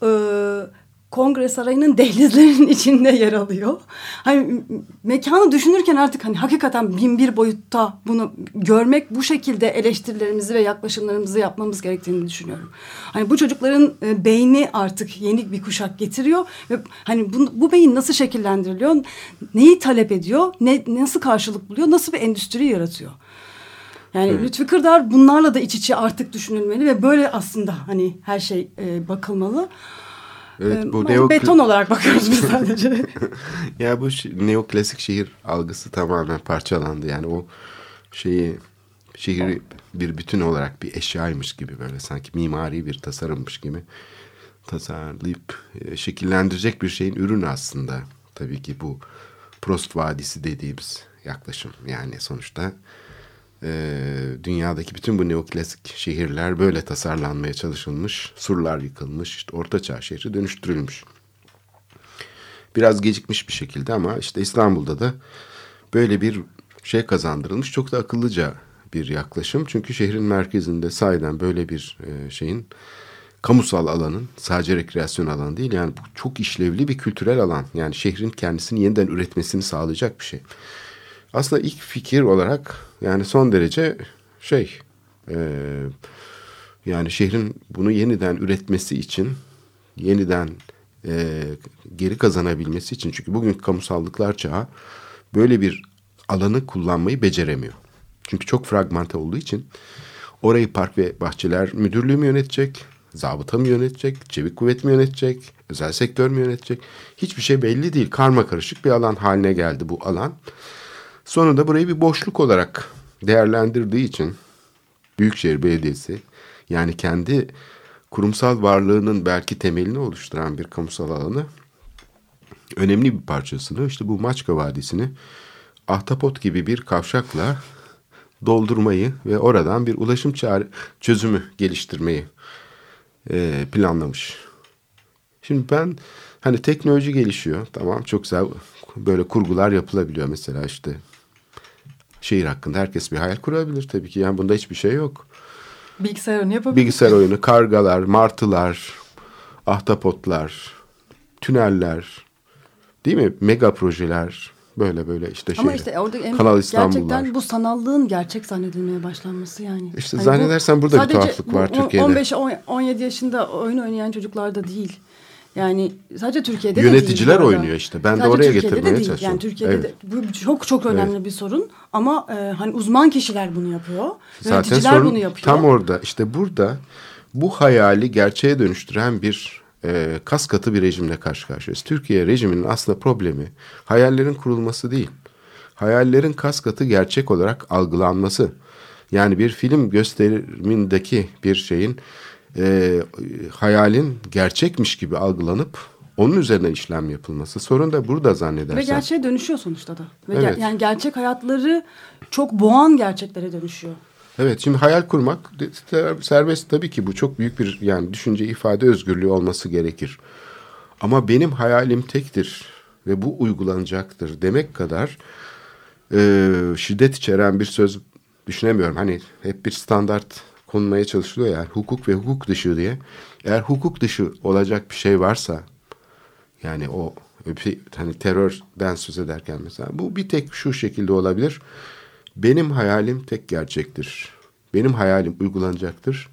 kongre sarayının dehlizlerinin içinde yer alıyor. Hani mekanı düşünürken artık hani hakikaten bin bir boyutta bunu görmek bu şekilde eleştirilerimizi ve yaklaşımlarımızı yapmamız gerektiğini düşünüyorum. Hani bu çocukların e, beyni artık yeni bir kuşak getiriyor ve hani bu, bu beyin nasıl şekillendiriliyor, neyi talep ediyor, ne nasıl karşılık buluyor, nasıl bir endüstri yaratıyor. Yani Lütfi Kırdar bunlarla da iç içe artık düşünülmeli ve böyle aslında hani her şey e, bakılmalı. Evet, E, bu neo- beton olarak bakıyoruz biz sadece. Ya bu neoklasik şehir algısı tamamen parçalandı. Yani o şeyi şehri bir bütün olarak bir eşyaymış gibi böyle sanki mimari bir tasarımmış gibi tasarlayıp e, şekillendirecek bir şeyin ürünü aslında. Tabii ki bu Prost Vadisi dediğimiz yaklaşım. Yani sonuçta e, dünyadaki bütün bu neoklasik şehirler böyle tasarlanmaya çalışılmış. Surlar yıkılmış. işte Ortaçağ şehri dönüştürülmüş biraz gecikmiş bir şekilde ama işte İstanbul'da da böyle bir şey kazandırılmış. Çok da akıllıca bir yaklaşım. Çünkü şehrin merkezinde sahiden böyle bir e, şeyin kamusal alanın sadece rekreasyon alanı değil. Yani bu çok işlevli bir kültürel alan. Yani şehrin kendisini yeniden üretmesini sağlayacak bir şey. Aslında ilk fikir olarak yani son derece şey e, yani şehrin bunu yeniden üretmesi için yeniden e, geri kazanabilmesi için çünkü bugün kamusallıklar çağı böyle bir alanı kullanmayı beceremiyor. Çünkü çok fragmente olduğu için orayı Park ve Bahçeler Müdürlüğü mü yönetecek? Zabıta mı yönetecek? Çevik kuvvet mi yönetecek? Özel sektör mü yönetecek? Hiçbir şey belli değil. Karma karışık bir alan haline geldi bu alan. Sonunda burayı bir boşluk olarak değerlendirdiği için Büyükşehir Belediyesi yani kendi kurumsal varlığının belki temelini oluşturan bir kamusal alanı önemli bir parçasını işte bu Maçka Vadisi'ni ahtapot gibi bir kavşakla doldurmayı ve oradan bir ulaşım çare, çözümü geliştirmeyi e, planlamış. Şimdi ben hani teknoloji gelişiyor tamam çok güzel böyle kurgular yapılabiliyor mesela işte şehir hakkında herkes bir hayal kurabilir tabii ki yani bunda hiçbir şey yok. Bilgisayar oyunu yapabilir. Bilgisayar oyunu, kargalar, martılar, ahtapotlar, tüneller, değil mi? Mega projeler, böyle böyle işte şey. Ama işte orada en Kanal İstanbul'lar. gerçekten bu sanallığın gerçek zannedilmeye başlanması yani. İşte Hani zannedersen burada bir tuhaflık var bu Türkiye'de. 15-17 yaşında oyun oynayan çocuklarda değil. Yani sadece Türkiye'de de değil. Yöneticiler bu arada. oynuyor işte. Ben de Sadece oraya Türkiye'de de getirmeye değil. çalışıyorum. Yani Türkiye'de Evet. de bu çok çok önemli bir sorun. Ama e, hani uzman kişiler bunu yapıyor. Zaten Yöneticiler sorun bunu yapıyor. tam orada. İşte burada bu hayali gerçeğe dönüştüren bir e, kas katı bir rejimle karşı karşıyayız. Türkiye rejiminin aslında problemi hayallerin kurulması değil. Hayallerin kas katı gerçek olarak algılanması. Yani bir film gösterimindeki bir şeyin e, hayalin gerçekmiş gibi algılanıp onun üzerine işlem yapılması. Sorun da burada zannedersen. Ve gerçeğe dönüşüyor sonuçta da. Ve Evet. ger- yani gerçek hayatları çok boğan gerçeklere dönüşüyor. Evet şimdi hayal kurmak serbest tabii ki bu çok büyük bir yani düşünce ifade özgürlüğü olması gerekir. Ama benim hayalim tektir ve bu uygulanacaktır demek kadar e, şiddet içeren bir söz düşünemiyorum. Hani hep bir standart konulmaya çalışılıyor ya hukuk ve hukuk dışı diye. Eğer hukuk dışı olacak bir şey varsa yani o hani terörden söz ederken mesela bu bir tek şu şekilde olabilir. Benim hayalim tek gerçektir. Benim hayalim uygulanacaktır.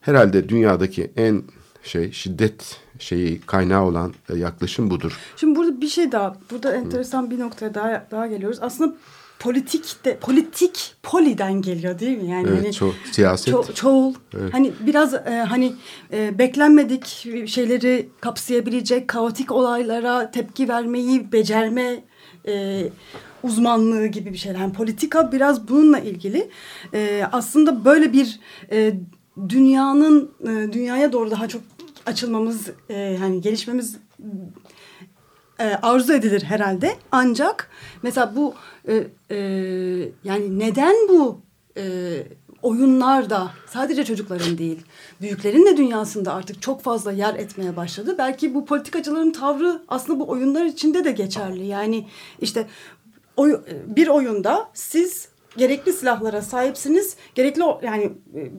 Herhalde dünyadaki en şey şiddet şeyi kaynağı olan e, yaklaşım budur. Şimdi burada bir şey daha, burada enteresan bir noktaya daha, daha geliyoruz. Aslında politik de, politik poliden geliyor değil mi? Yani Evet, hani ço- siyaset. ço- çoğul, Evet. hani biraz e, hani e, beklenmedik şeyleri kapsayabilecek kaotik olaylara tepki vermeyi becerme e, uzmanlığı gibi bir şeyler. Yani politika biraz bununla ilgili. E, aslında böyle bir e, dünyanın e, dünyaya doğru daha çok açılmamız, e, hani gelişmemiz e, arzu edilir herhalde. Ancak mesela bu e, e, yani neden bu e, oyunlarda sadece çocukların değil büyüklerin de dünyasında artık çok fazla yer etmeye başladı. Belki bu politikacıların tavrı aslında bu oyunlar içinde de geçerli. Yani işte oy, bir oyunda siz gerekli silahlara sahipsiniz. Gerekli yani e,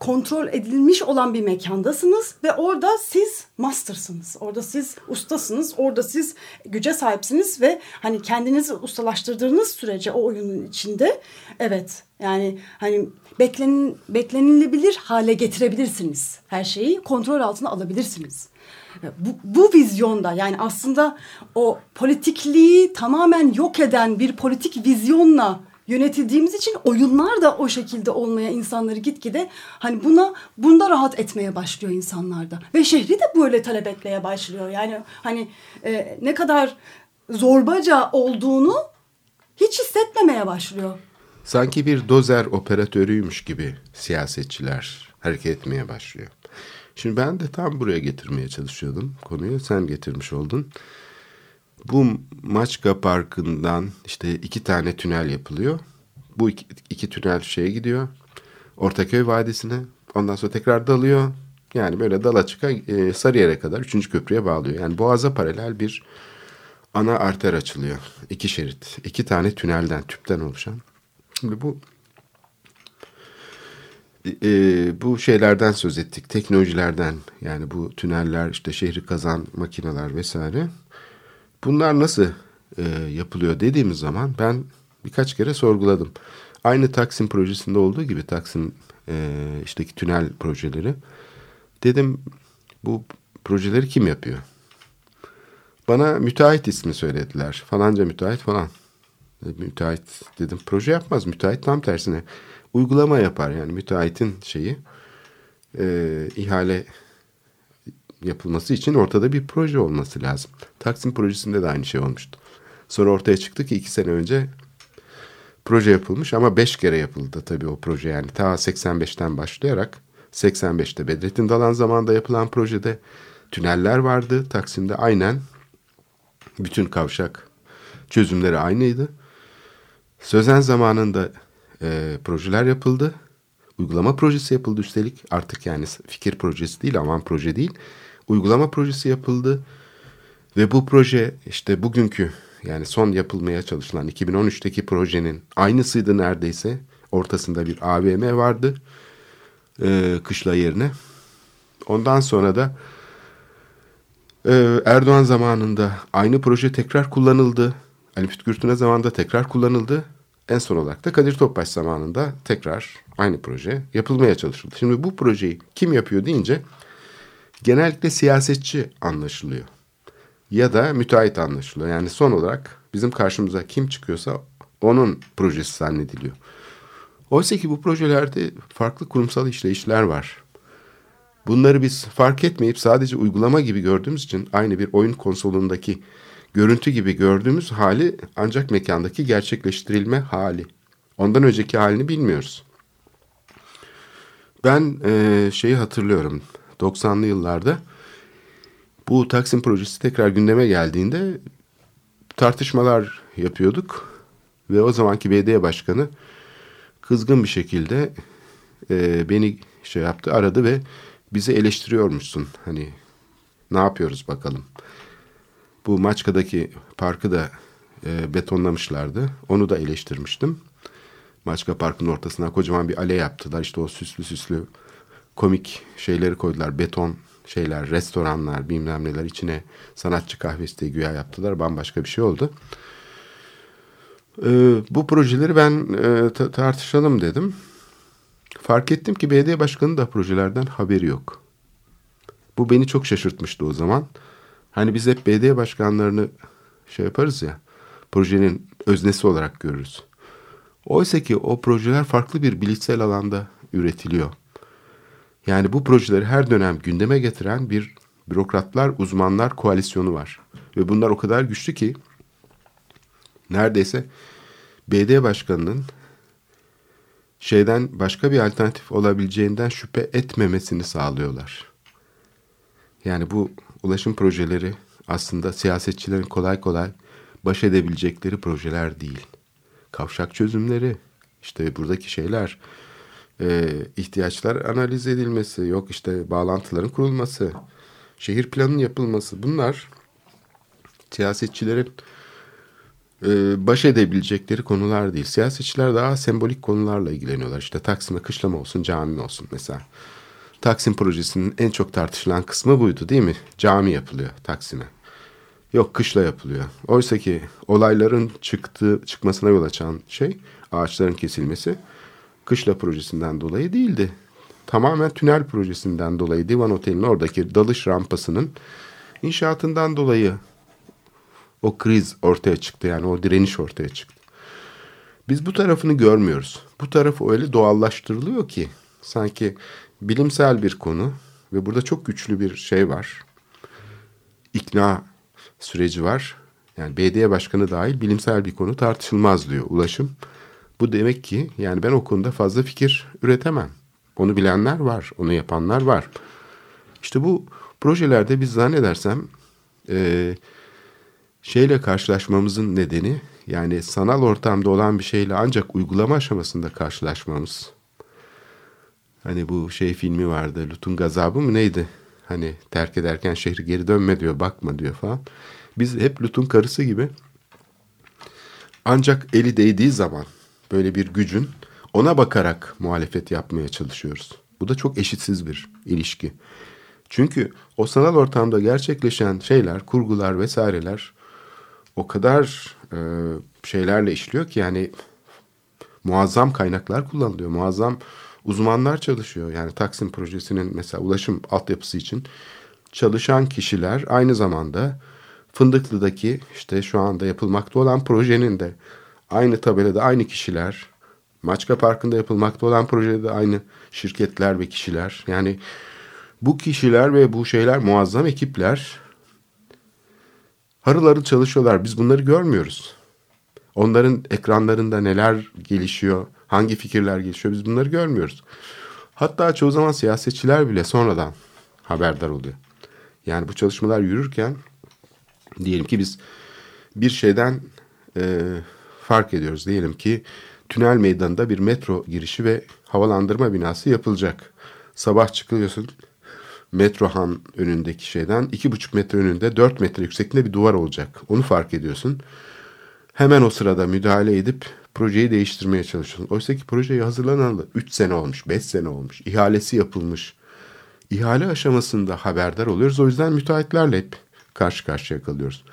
kontrol edilmiş olan bir mekandasınız ve orada siz mastersınız. Orada siz ustasınız. Orada siz güce sahipsiniz ve hani kendinizi ustalaştırdığınız sürece o oyunun içinde evet yani hani beklen, beklenilebilir hale getirebilirsiniz. Her şeyi kontrol altına alabilirsiniz. Bu, bu vizyonda yani aslında o politikliği tamamen yok eden bir politik vizyonla yönetildiğimiz için oyunlar da o şekilde olmaya insanları gitgide hani buna bunda rahat etmeye başlıyor insanlarda ve şehri de böyle talep etmeye başlıyor yani hani e, ne kadar zorbaca olduğunu hiç hissetmemeye başlıyor. Sanki bir dozer operatörüymüş gibi siyasetçiler hareket etmeye başlıyor. Şimdi ben de tam buraya getirmeye çalışıyordum konuyu. Sen getirmiş oldun. Bu Maçka Parkı'ndan işte iki tane tünel yapılıyor. Bu iki, iki tünel şeye gidiyor. Ortaköy Vadisi'ne. Ondan sonra tekrar dalıyor. Yani böyle dala çıka e, Sarıyer'e kadar üçüncü köprüye bağlıyor. Yani Boğaz'a paralel bir ana arter açılıyor. İki şerit. iki tane tünelden, tüpten oluşan. Şimdi bu e, bu şeylerden söz ettik. Teknolojilerden yani bu tüneller işte şehri kazan makineler vesaire. Bunlar nasıl e, yapılıyor dediğimiz zaman ben birkaç kere sorguladım. Aynı Taksim projesinde olduğu gibi Taksim e, işteki tünel projeleri. Dedim bu projeleri kim yapıyor? Bana müteahhit ismi söylediler. Falanca müteahhit falan. E, müteahhit dedim proje yapmaz. Müteahhit tam tersine uygulama yapar. Yani müteahhitin şeyi e, ihale yapılması için ortada bir proje olması lazım. Taksim projesinde de aynı şey olmuştu. Sonra ortaya çıktı ki iki sene önce proje yapılmış ama beş kere yapıldı tabii o proje. Yani ta 85'ten başlayarak 85'te Bedrettin Dalan zamanında yapılan projede tüneller vardı. Taksim'de aynen bütün kavşak çözümleri aynıydı. Sözen zamanında e, projeler yapıldı. Uygulama projesi yapıldı üstelik. Artık yani fikir projesi değil, aman proje değil. Uygulama projesi yapıldı. Ve bu proje işte bugünkü yani son yapılmaya çalışılan 2013'teki projenin aynısıydı neredeyse. Ortasında bir AVM vardı. E, kışla yerine. Ondan sonra da e, Erdoğan zamanında aynı proje tekrar kullanıldı. Ali Fütkürtüne zamanında tekrar kullanıldı. En son olarak da Kadir Topbaş zamanında tekrar aynı proje yapılmaya çalışıldı. Şimdi bu projeyi kim yapıyor deyince genellikle siyasetçi anlaşılıyor. Ya da müteahhit anlaşılıyor. Yani son olarak bizim karşımıza kim çıkıyorsa onun projesi zannediliyor. Oysa ki bu projelerde farklı kurumsal işleyişler var. Bunları biz fark etmeyip sadece uygulama gibi gördüğümüz için aynı bir oyun konsolundaki görüntü gibi gördüğümüz hali ancak mekandaki gerçekleştirilme hali. Ondan önceki halini bilmiyoruz. Ben e, şeyi hatırlıyorum. 90'lı yıllarda bu Taksim projesi tekrar gündeme geldiğinde tartışmalar yapıyorduk. Ve o zamanki BD başkanı kızgın bir şekilde e, beni şey yaptı, aradı ve bizi eleştiriyormuşsun. Hani ne yapıyoruz bakalım. Bu Maçka'daki parkı da e, betonlamışlardı. Onu da eleştirmiştim. Maçka Parkı'nın ortasına kocaman bir ale yaptılar. İşte o süslü süslü komik şeyleri koydular. Beton şeyler, restoranlar, bilmem neler içine sanatçı kahvesi de güya yaptılar. Bambaşka bir şey oldu. Ee, bu projeleri ben e, tartışalım dedim. Fark ettim ki BD Başkanı da projelerden haberi yok. Bu beni çok şaşırtmıştı o zaman. Hani biz hep BD başkanlarını şey yaparız ya, projenin öznesi olarak görürüz. Oysa ki o projeler farklı bir bilişsel alanda üretiliyor. Yani bu projeleri her dönem gündeme getiren bir bürokratlar, uzmanlar koalisyonu var. Ve bunlar o kadar güçlü ki neredeyse BD başkanının şeyden başka bir alternatif olabileceğinden şüphe etmemesini sağlıyorlar. Yani bu ulaşım projeleri aslında siyasetçilerin kolay kolay baş edebilecekleri projeler değil. Kavşak çözümleri, işte buradaki şeyler, e, ihtiyaçlar analiz edilmesi, yok işte bağlantıların kurulması, şehir planının yapılması bunlar siyasetçilerin e, baş edebilecekleri konular değil. Siyasetçiler daha sembolik konularla ilgileniyorlar. İşte Taksim'e kışlama olsun, cami olsun mesela. Taksim projesinin en çok tartışılan kısmı buydu değil mi? Cami yapılıyor Taksim'e. Yok kışla yapılıyor. Oysa ki olayların çıktığı, çıkmasına yol açan şey ağaçların kesilmesi kışla projesinden dolayı değildi. Tamamen tünel projesinden dolayı Divan Oteli'nin oradaki dalış rampasının inşaatından dolayı o kriz ortaya çıktı. Yani o direniş ortaya çıktı. Biz bu tarafını görmüyoruz. Bu tarafı öyle doğallaştırılıyor ki sanki bilimsel bir konu ve burada çok güçlü bir şey var. İkna süreci var. Yani BD'ye başkanı dahil bilimsel bir konu tartışılmaz diyor ulaşım. Bu demek ki yani ben o konuda fazla fikir üretemem. Onu bilenler var, onu yapanlar var. İşte bu projelerde biz zannedersem e, şeyle karşılaşmamızın nedeni yani sanal ortamda olan bir şeyle ancak uygulama aşamasında karşılaşmamız. Hani bu şey filmi vardı Lut'un gazabı mı neydi? Hani terk ederken şehri geri dönme diyor bakma diyor falan. Biz hep Lut'un karısı gibi ancak eli değdiği zaman böyle bir gücün ona bakarak muhalefet yapmaya çalışıyoruz. Bu da çok eşitsiz bir ilişki. Çünkü o sanal ortamda gerçekleşen şeyler, kurgular vesaireler o kadar e, şeylerle işliyor ki yani muazzam kaynaklar kullanılıyor. Muazzam uzmanlar çalışıyor. Yani Taksim projesinin mesela ulaşım altyapısı için çalışan kişiler aynı zamanda Fındıklı'daki işte şu anda yapılmakta olan projenin de aynı tabelada aynı kişiler, Maçka Parkı'nda yapılmakta olan projede aynı şirketler ve kişiler. Yani bu kişiler ve bu şeyler muazzam ekipler harıl harıl çalışıyorlar. Biz bunları görmüyoruz. Onların ekranlarında neler gelişiyor, hangi fikirler gelişiyor biz bunları görmüyoruz. Hatta çoğu zaman siyasetçiler bile sonradan haberdar oluyor. Yani bu çalışmalar yürürken diyelim ki biz bir şeyden e, fark ediyoruz. Diyelim ki tünel meydanında bir metro girişi ve havalandırma binası yapılacak. Sabah çıkıyorsun metrohan önündeki şeyden iki buçuk metre önünde dört metre yüksekliğinde bir duvar olacak. Onu fark ediyorsun. Hemen o sırada müdahale edip projeyi değiştirmeye çalışıyorsun. Oysa ki projeyi hazırlanalı üç sene olmuş, beş sene olmuş. İhalesi yapılmış. İhale aşamasında haberdar oluyoruz. O yüzden müteahhitlerle hep karşı karşıya kalıyoruz.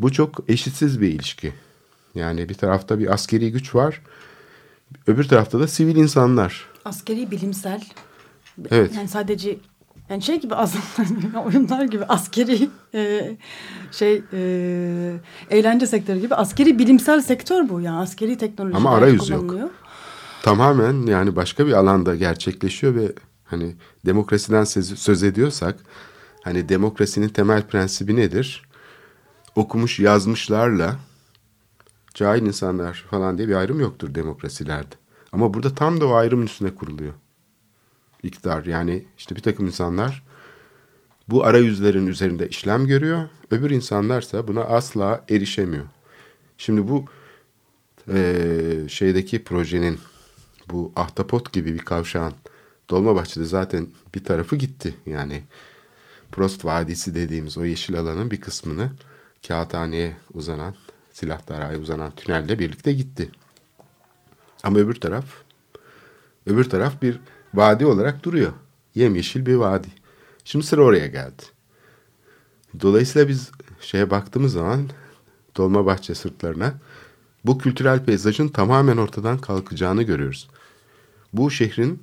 Bu çok eşitsiz bir ilişki. Yani bir tarafta bir askeri güç var. Öbür tarafta da sivil insanlar. Askeri bilimsel. Evet. Yani sadece yani şey gibi aslında oyunlar gibi askeri e, şey e, eğlence sektörü gibi askeri bilimsel sektör bu ya askeri teknoloji Ama arayüzü yok. Tamamen yani başka bir alanda gerçekleşiyor ve hani demokrasiden söz ediyorsak hani demokrasinin temel prensibi nedir? Okumuş yazmışlarla cahil insanlar falan diye bir ayrım yoktur demokrasilerde. Ama burada tam da o ayrımın üstüne kuruluyor. İktidar yani işte bir takım insanlar bu arayüzlerin üzerinde işlem görüyor. Öbür insanlarsa buna asla erişemiyor. Şimdi bu e, şeydeki projenin bu ahtapot gibi bir kavşağın Dolmabahçe'de zaten bir tarafı gitti. Yani Prost Vadisi dediğimiz o yeşil alanın bir kısmını Kağıthane'ye uzanan, Silahdara'ya uzanan tünelle birlikte gitti. Ama öbür taraf, öbür taraf bir vadi olarak duruyor. Yemyeşil bir vadi. Şimdi sıra oraya geldi. Dolayısıyla biz şeye baktığımız zaman Dolmabahçe sırtlarına bu kültürel peyzajın tamamen ortadan kalkacağını görüyoruz. Bu şehrin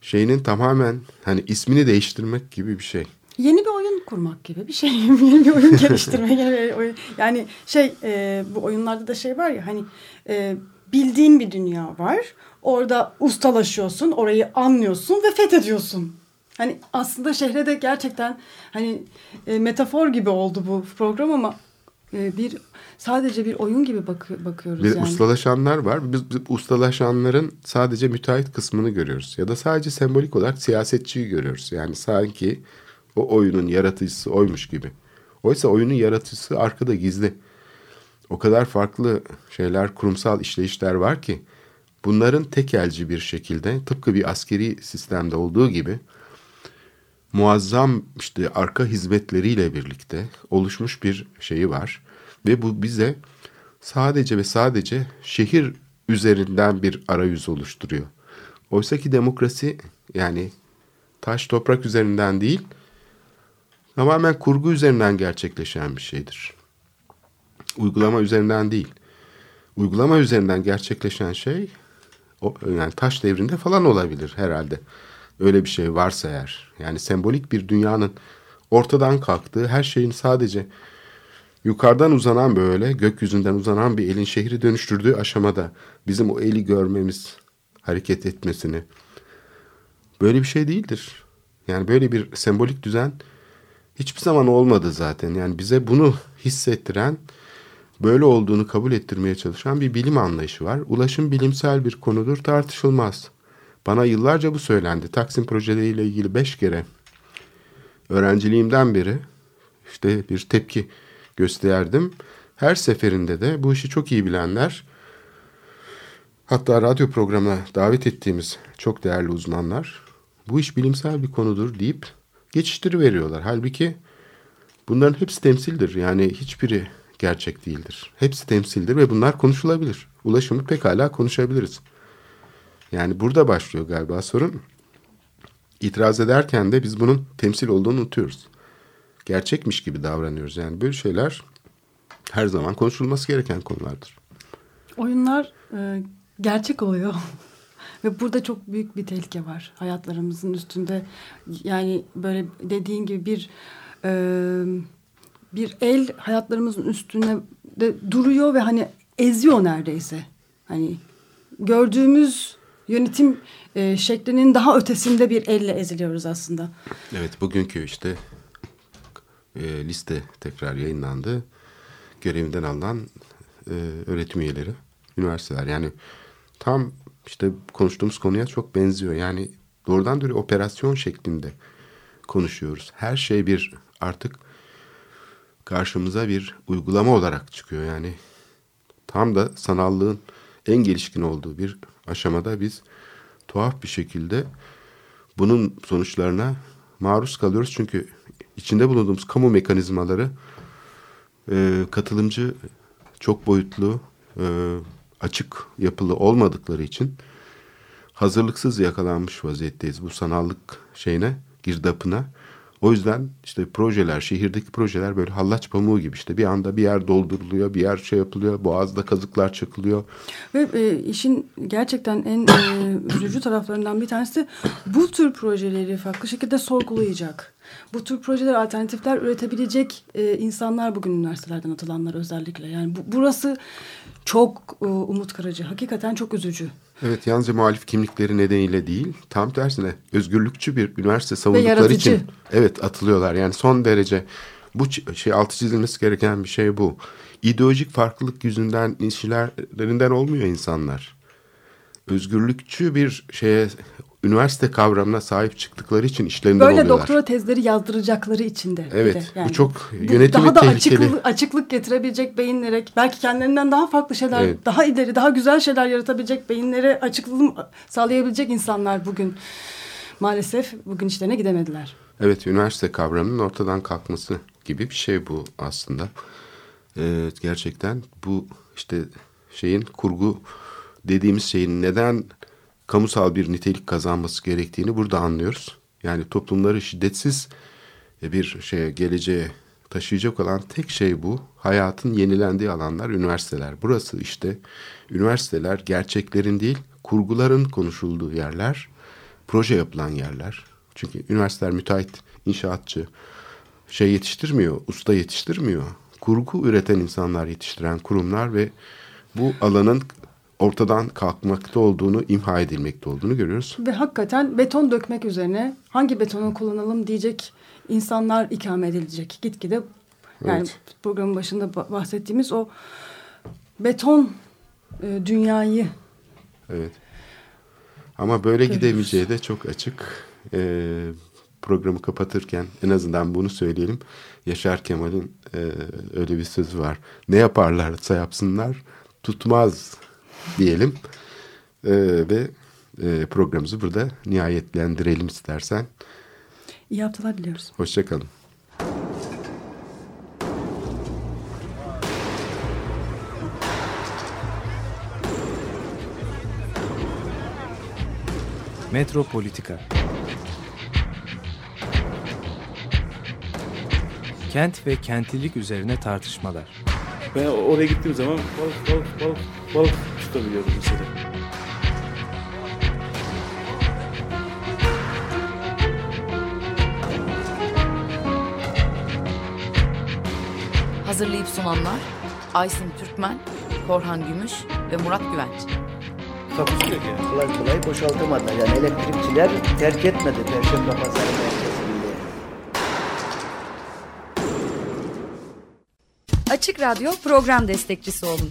şeyinin tamamen hani ismini değiştirmek gibi bir şey. Yeni bir kurmak gibi bir şey. Bir oyun gibi oyun. Yani şey e, bu oyunlarda da şey var ya hani e, bildiğin bir dünya var. Orada ustalaşıyorsun, orayı anlıyorsun ve fethediyorsun. Hani aslında şehre de gerçekten hani e, metafor gibi oldu bu program ama e, bir sadece bir oyun gibi bak bakıyoruz bir yani. ustalaşanlar var. Biz, biz ustalaşanların sadece müteahhit kısmını görüyoruz. Ya da sadece sembolik olarak siyasetçiyi görüyoruz. Yani sanki o oyunun yaratıcısı oymuş gibi. Oysa oyunun yaratıcısı arkada gizli. O kadar farklı şeyler, kurumsal işleyişler var ki bunların tekelci bir şekilde tıpkı bir askeri sistemde olduğu gibi muazzam işte arka hizmetleriyle birlikte oluşmuş bir şeyi var. Ve bu bize sadece ve sadece şehir üzerinden bir arayüz oluşturuyor. Oysa ki demokrasi yani taş toprak üzerinden değil tamamen kurgu üzerinden gerçekleşen bir şeydir. Uygulama üzerinden değil. Uygulama üzerinden gerçekleşen şey o, yani taş devrinde falan olabilir herhalde. Öyle bir şey varsa eğer. Yani sembolik bir dünyanın ortadan kalktığı her şeyin sadece yukarıdan uzanan böyle gökyüzünden uzanan bir elin şehri dönüştürdüğü aşamada bizim o eli görmemiz, hareket etmesini böyle bir şey değildir. Yani böyle bir sembolik düzen hiçbir zaman olmadı zaten. Yani bize bunu hissettiren, böyle olduğunu kabul ettirmeye çalışan bir bilim anlayışı var. Ulaşım bilimsel bir konudur, tartışılmaz. Bana yıllarca bu söylendi. Taksim projeleriyle ilgili beş kere öğrenciliğimden beri işte bir tepki gösterdim. Her seferinde de bu işi çok iyi bilenler hatta radyo programına davet ettiğimiz çok değerli uzmanlar bu iş bilimsel bir konudur deyip geçiştiriveriyorlar. Halbuki bunların hepsi temsildir. Yani hiçbiri gerçek değildir. Hepsi temsildir ve bunlar konuşulabilir. Ulaşımı pekala konuşabiliriz. Yani burada başlıyor galiba sorun. İtiraz ederken de biz bunun temsil olduğunu unutuyoruz. Gerçekmiş gibi davranıyoruz. Yani böyle şeyler her zaman konuşulması gereken konulardır. Oyunlar e, gerçek oluyor. Ve burada çok büyük bir tehlike var hayatlarımızın üstünde. Yani böyle dediğin gibi bir e, bir el hayatlarımızın üstünde de duruyor ve hani eziyor neredeyse. Hani gördüğümüz yönetim e, şeklinin daha ötesinde bir elle eziliyoruz aslında. Evet bugünkü işte e, liste tekrar yayınlandı. Görevinden alınan e, öğretim üyeleri, üniversiteler. Yani tam işte konuştuğumuz konuya çok benziyor. Yani doğrudan doğruya operasyon şeklinde konuşuyoruz. Her şey bir artık karşımıza bir uygulama olarak çıkıyor. Yani tam da sanallığın en gelişkin olduğu bir aşamada biz tuhaf bir şekilde bunun sonuçlarına maruz kalıyoruz. Çünkü içinde bulunduğumuz kamu mekanizmaları e, katılımcı, çok boyutlu, e, açık yapılı olmadıkları için hazırlıksız yakalanmış vaziyetteyiz bu sanallık şeyine, girdapına. O yüzden işte projeler, şehirdeki projeler böyle hallaç pamuğu gibi işte bir anda bir yer dolduruluyor, bir yer şey yapılıyor, boğazda kazıklar çakılıyor. Ve e, işin gerçekten en e, üzücü taraflarından bir tanesi bu tür projeleri farklı şekilde sorgulayacak. Bu tür projeler alternatifler üretebilecek e, insanlar bugün üniversitelerden atılanlar özellikle. Yani bu, burası çok e, umut kırıcı. Hakikaten çok üzücü. Evet yalnızca muhalif kimlikleri nedeniyle değil tam tersine özgürlükçü bir üniversite savundukları için evet atılıyorlar. Yani son derece bu şey altı çizilmesi gereken bir şey bu. İdeolojik farklılık yüzünden ilişkilerinden olmuyor insanlar. Özgürlükçü bir şeye üniversite kavramına sahip çıktıkları için işlerinden Böyle oluyorlar. doktora tezleri yazdıracakları için de. Evet de. Yani bu çok yönetimi daha da tehlikeli. açıklık, açıklık getirebilecek beyinlere belki kendilerinden daha farklı şeyler Evet. daha ileri daha güzel şeyler yaratabilecek beyinlere açıklığım sağlayabilecek insanlar bugün maalesef bugün işlerine gidemediler. Evet üniversite kavramının ortadan kalkması gibi bir şey bu aslında. Ee, gerçekten bu işte şeyin kurgu dediğimiz şeyin neden kamusal bir nitelik kazanması gerektiğini burada anlıyoruz. Yani toplumları şiddetsiz bir şeye geleceğe taşıyacak olan tek şey bu. Hayatın yenilendiği alanlar üniversiteler. Burası işte üniversiteler gerçeklerin değil kurguların konuşulduğu yerler. Proje yapılan yerler. Çünkü üniversiteler müteahhit, inşaatçı şey yetiştirmiyor, usta yetiştirmiyor. Kurgu üreten insanlar yetiştiren kurumlar ve bu alanın ortadan kalkmakta olduğunu, imha edilmekte olduğunu görüyoruz. Ve hakikaten beton dökmek üzerine hangi betonu kullanalım diyecek insanlar ikame edilecek. Gitgide yani Evet. programın başında ba- bahsettiğimiz o beton e, dünyayı Evet. Ama böyle Görüyoruz. gidemeyeceği de çok açık. Ee, programı kapatırken en azından bunu söyleyelim. Yaşar Kemal'in e, öyle bir sözü var. Ne yaparlarsa yapsınlar tutmaz diyelim. Ee, ve e, programımızı burada nihayetlendirelim istersen. iyi haftalar diliyoruz. Hoşçakalın. Metropolitika Kent ve kentlilik üzerine tartışmalar. Ben oraya gittiğim zaman balık balık balık balık tutabiliyordum mesela. Hazırlayıp sunanlar Aysin Türkmen, Korhan Gümüş ve Murat Güvenç. Takusu yok yani. Kolay kolay boşaltamadı. Yani elektrikçiler terk etmedi Perşembe Pazarı merkezinde. Açık Radyo program destekçisi olun.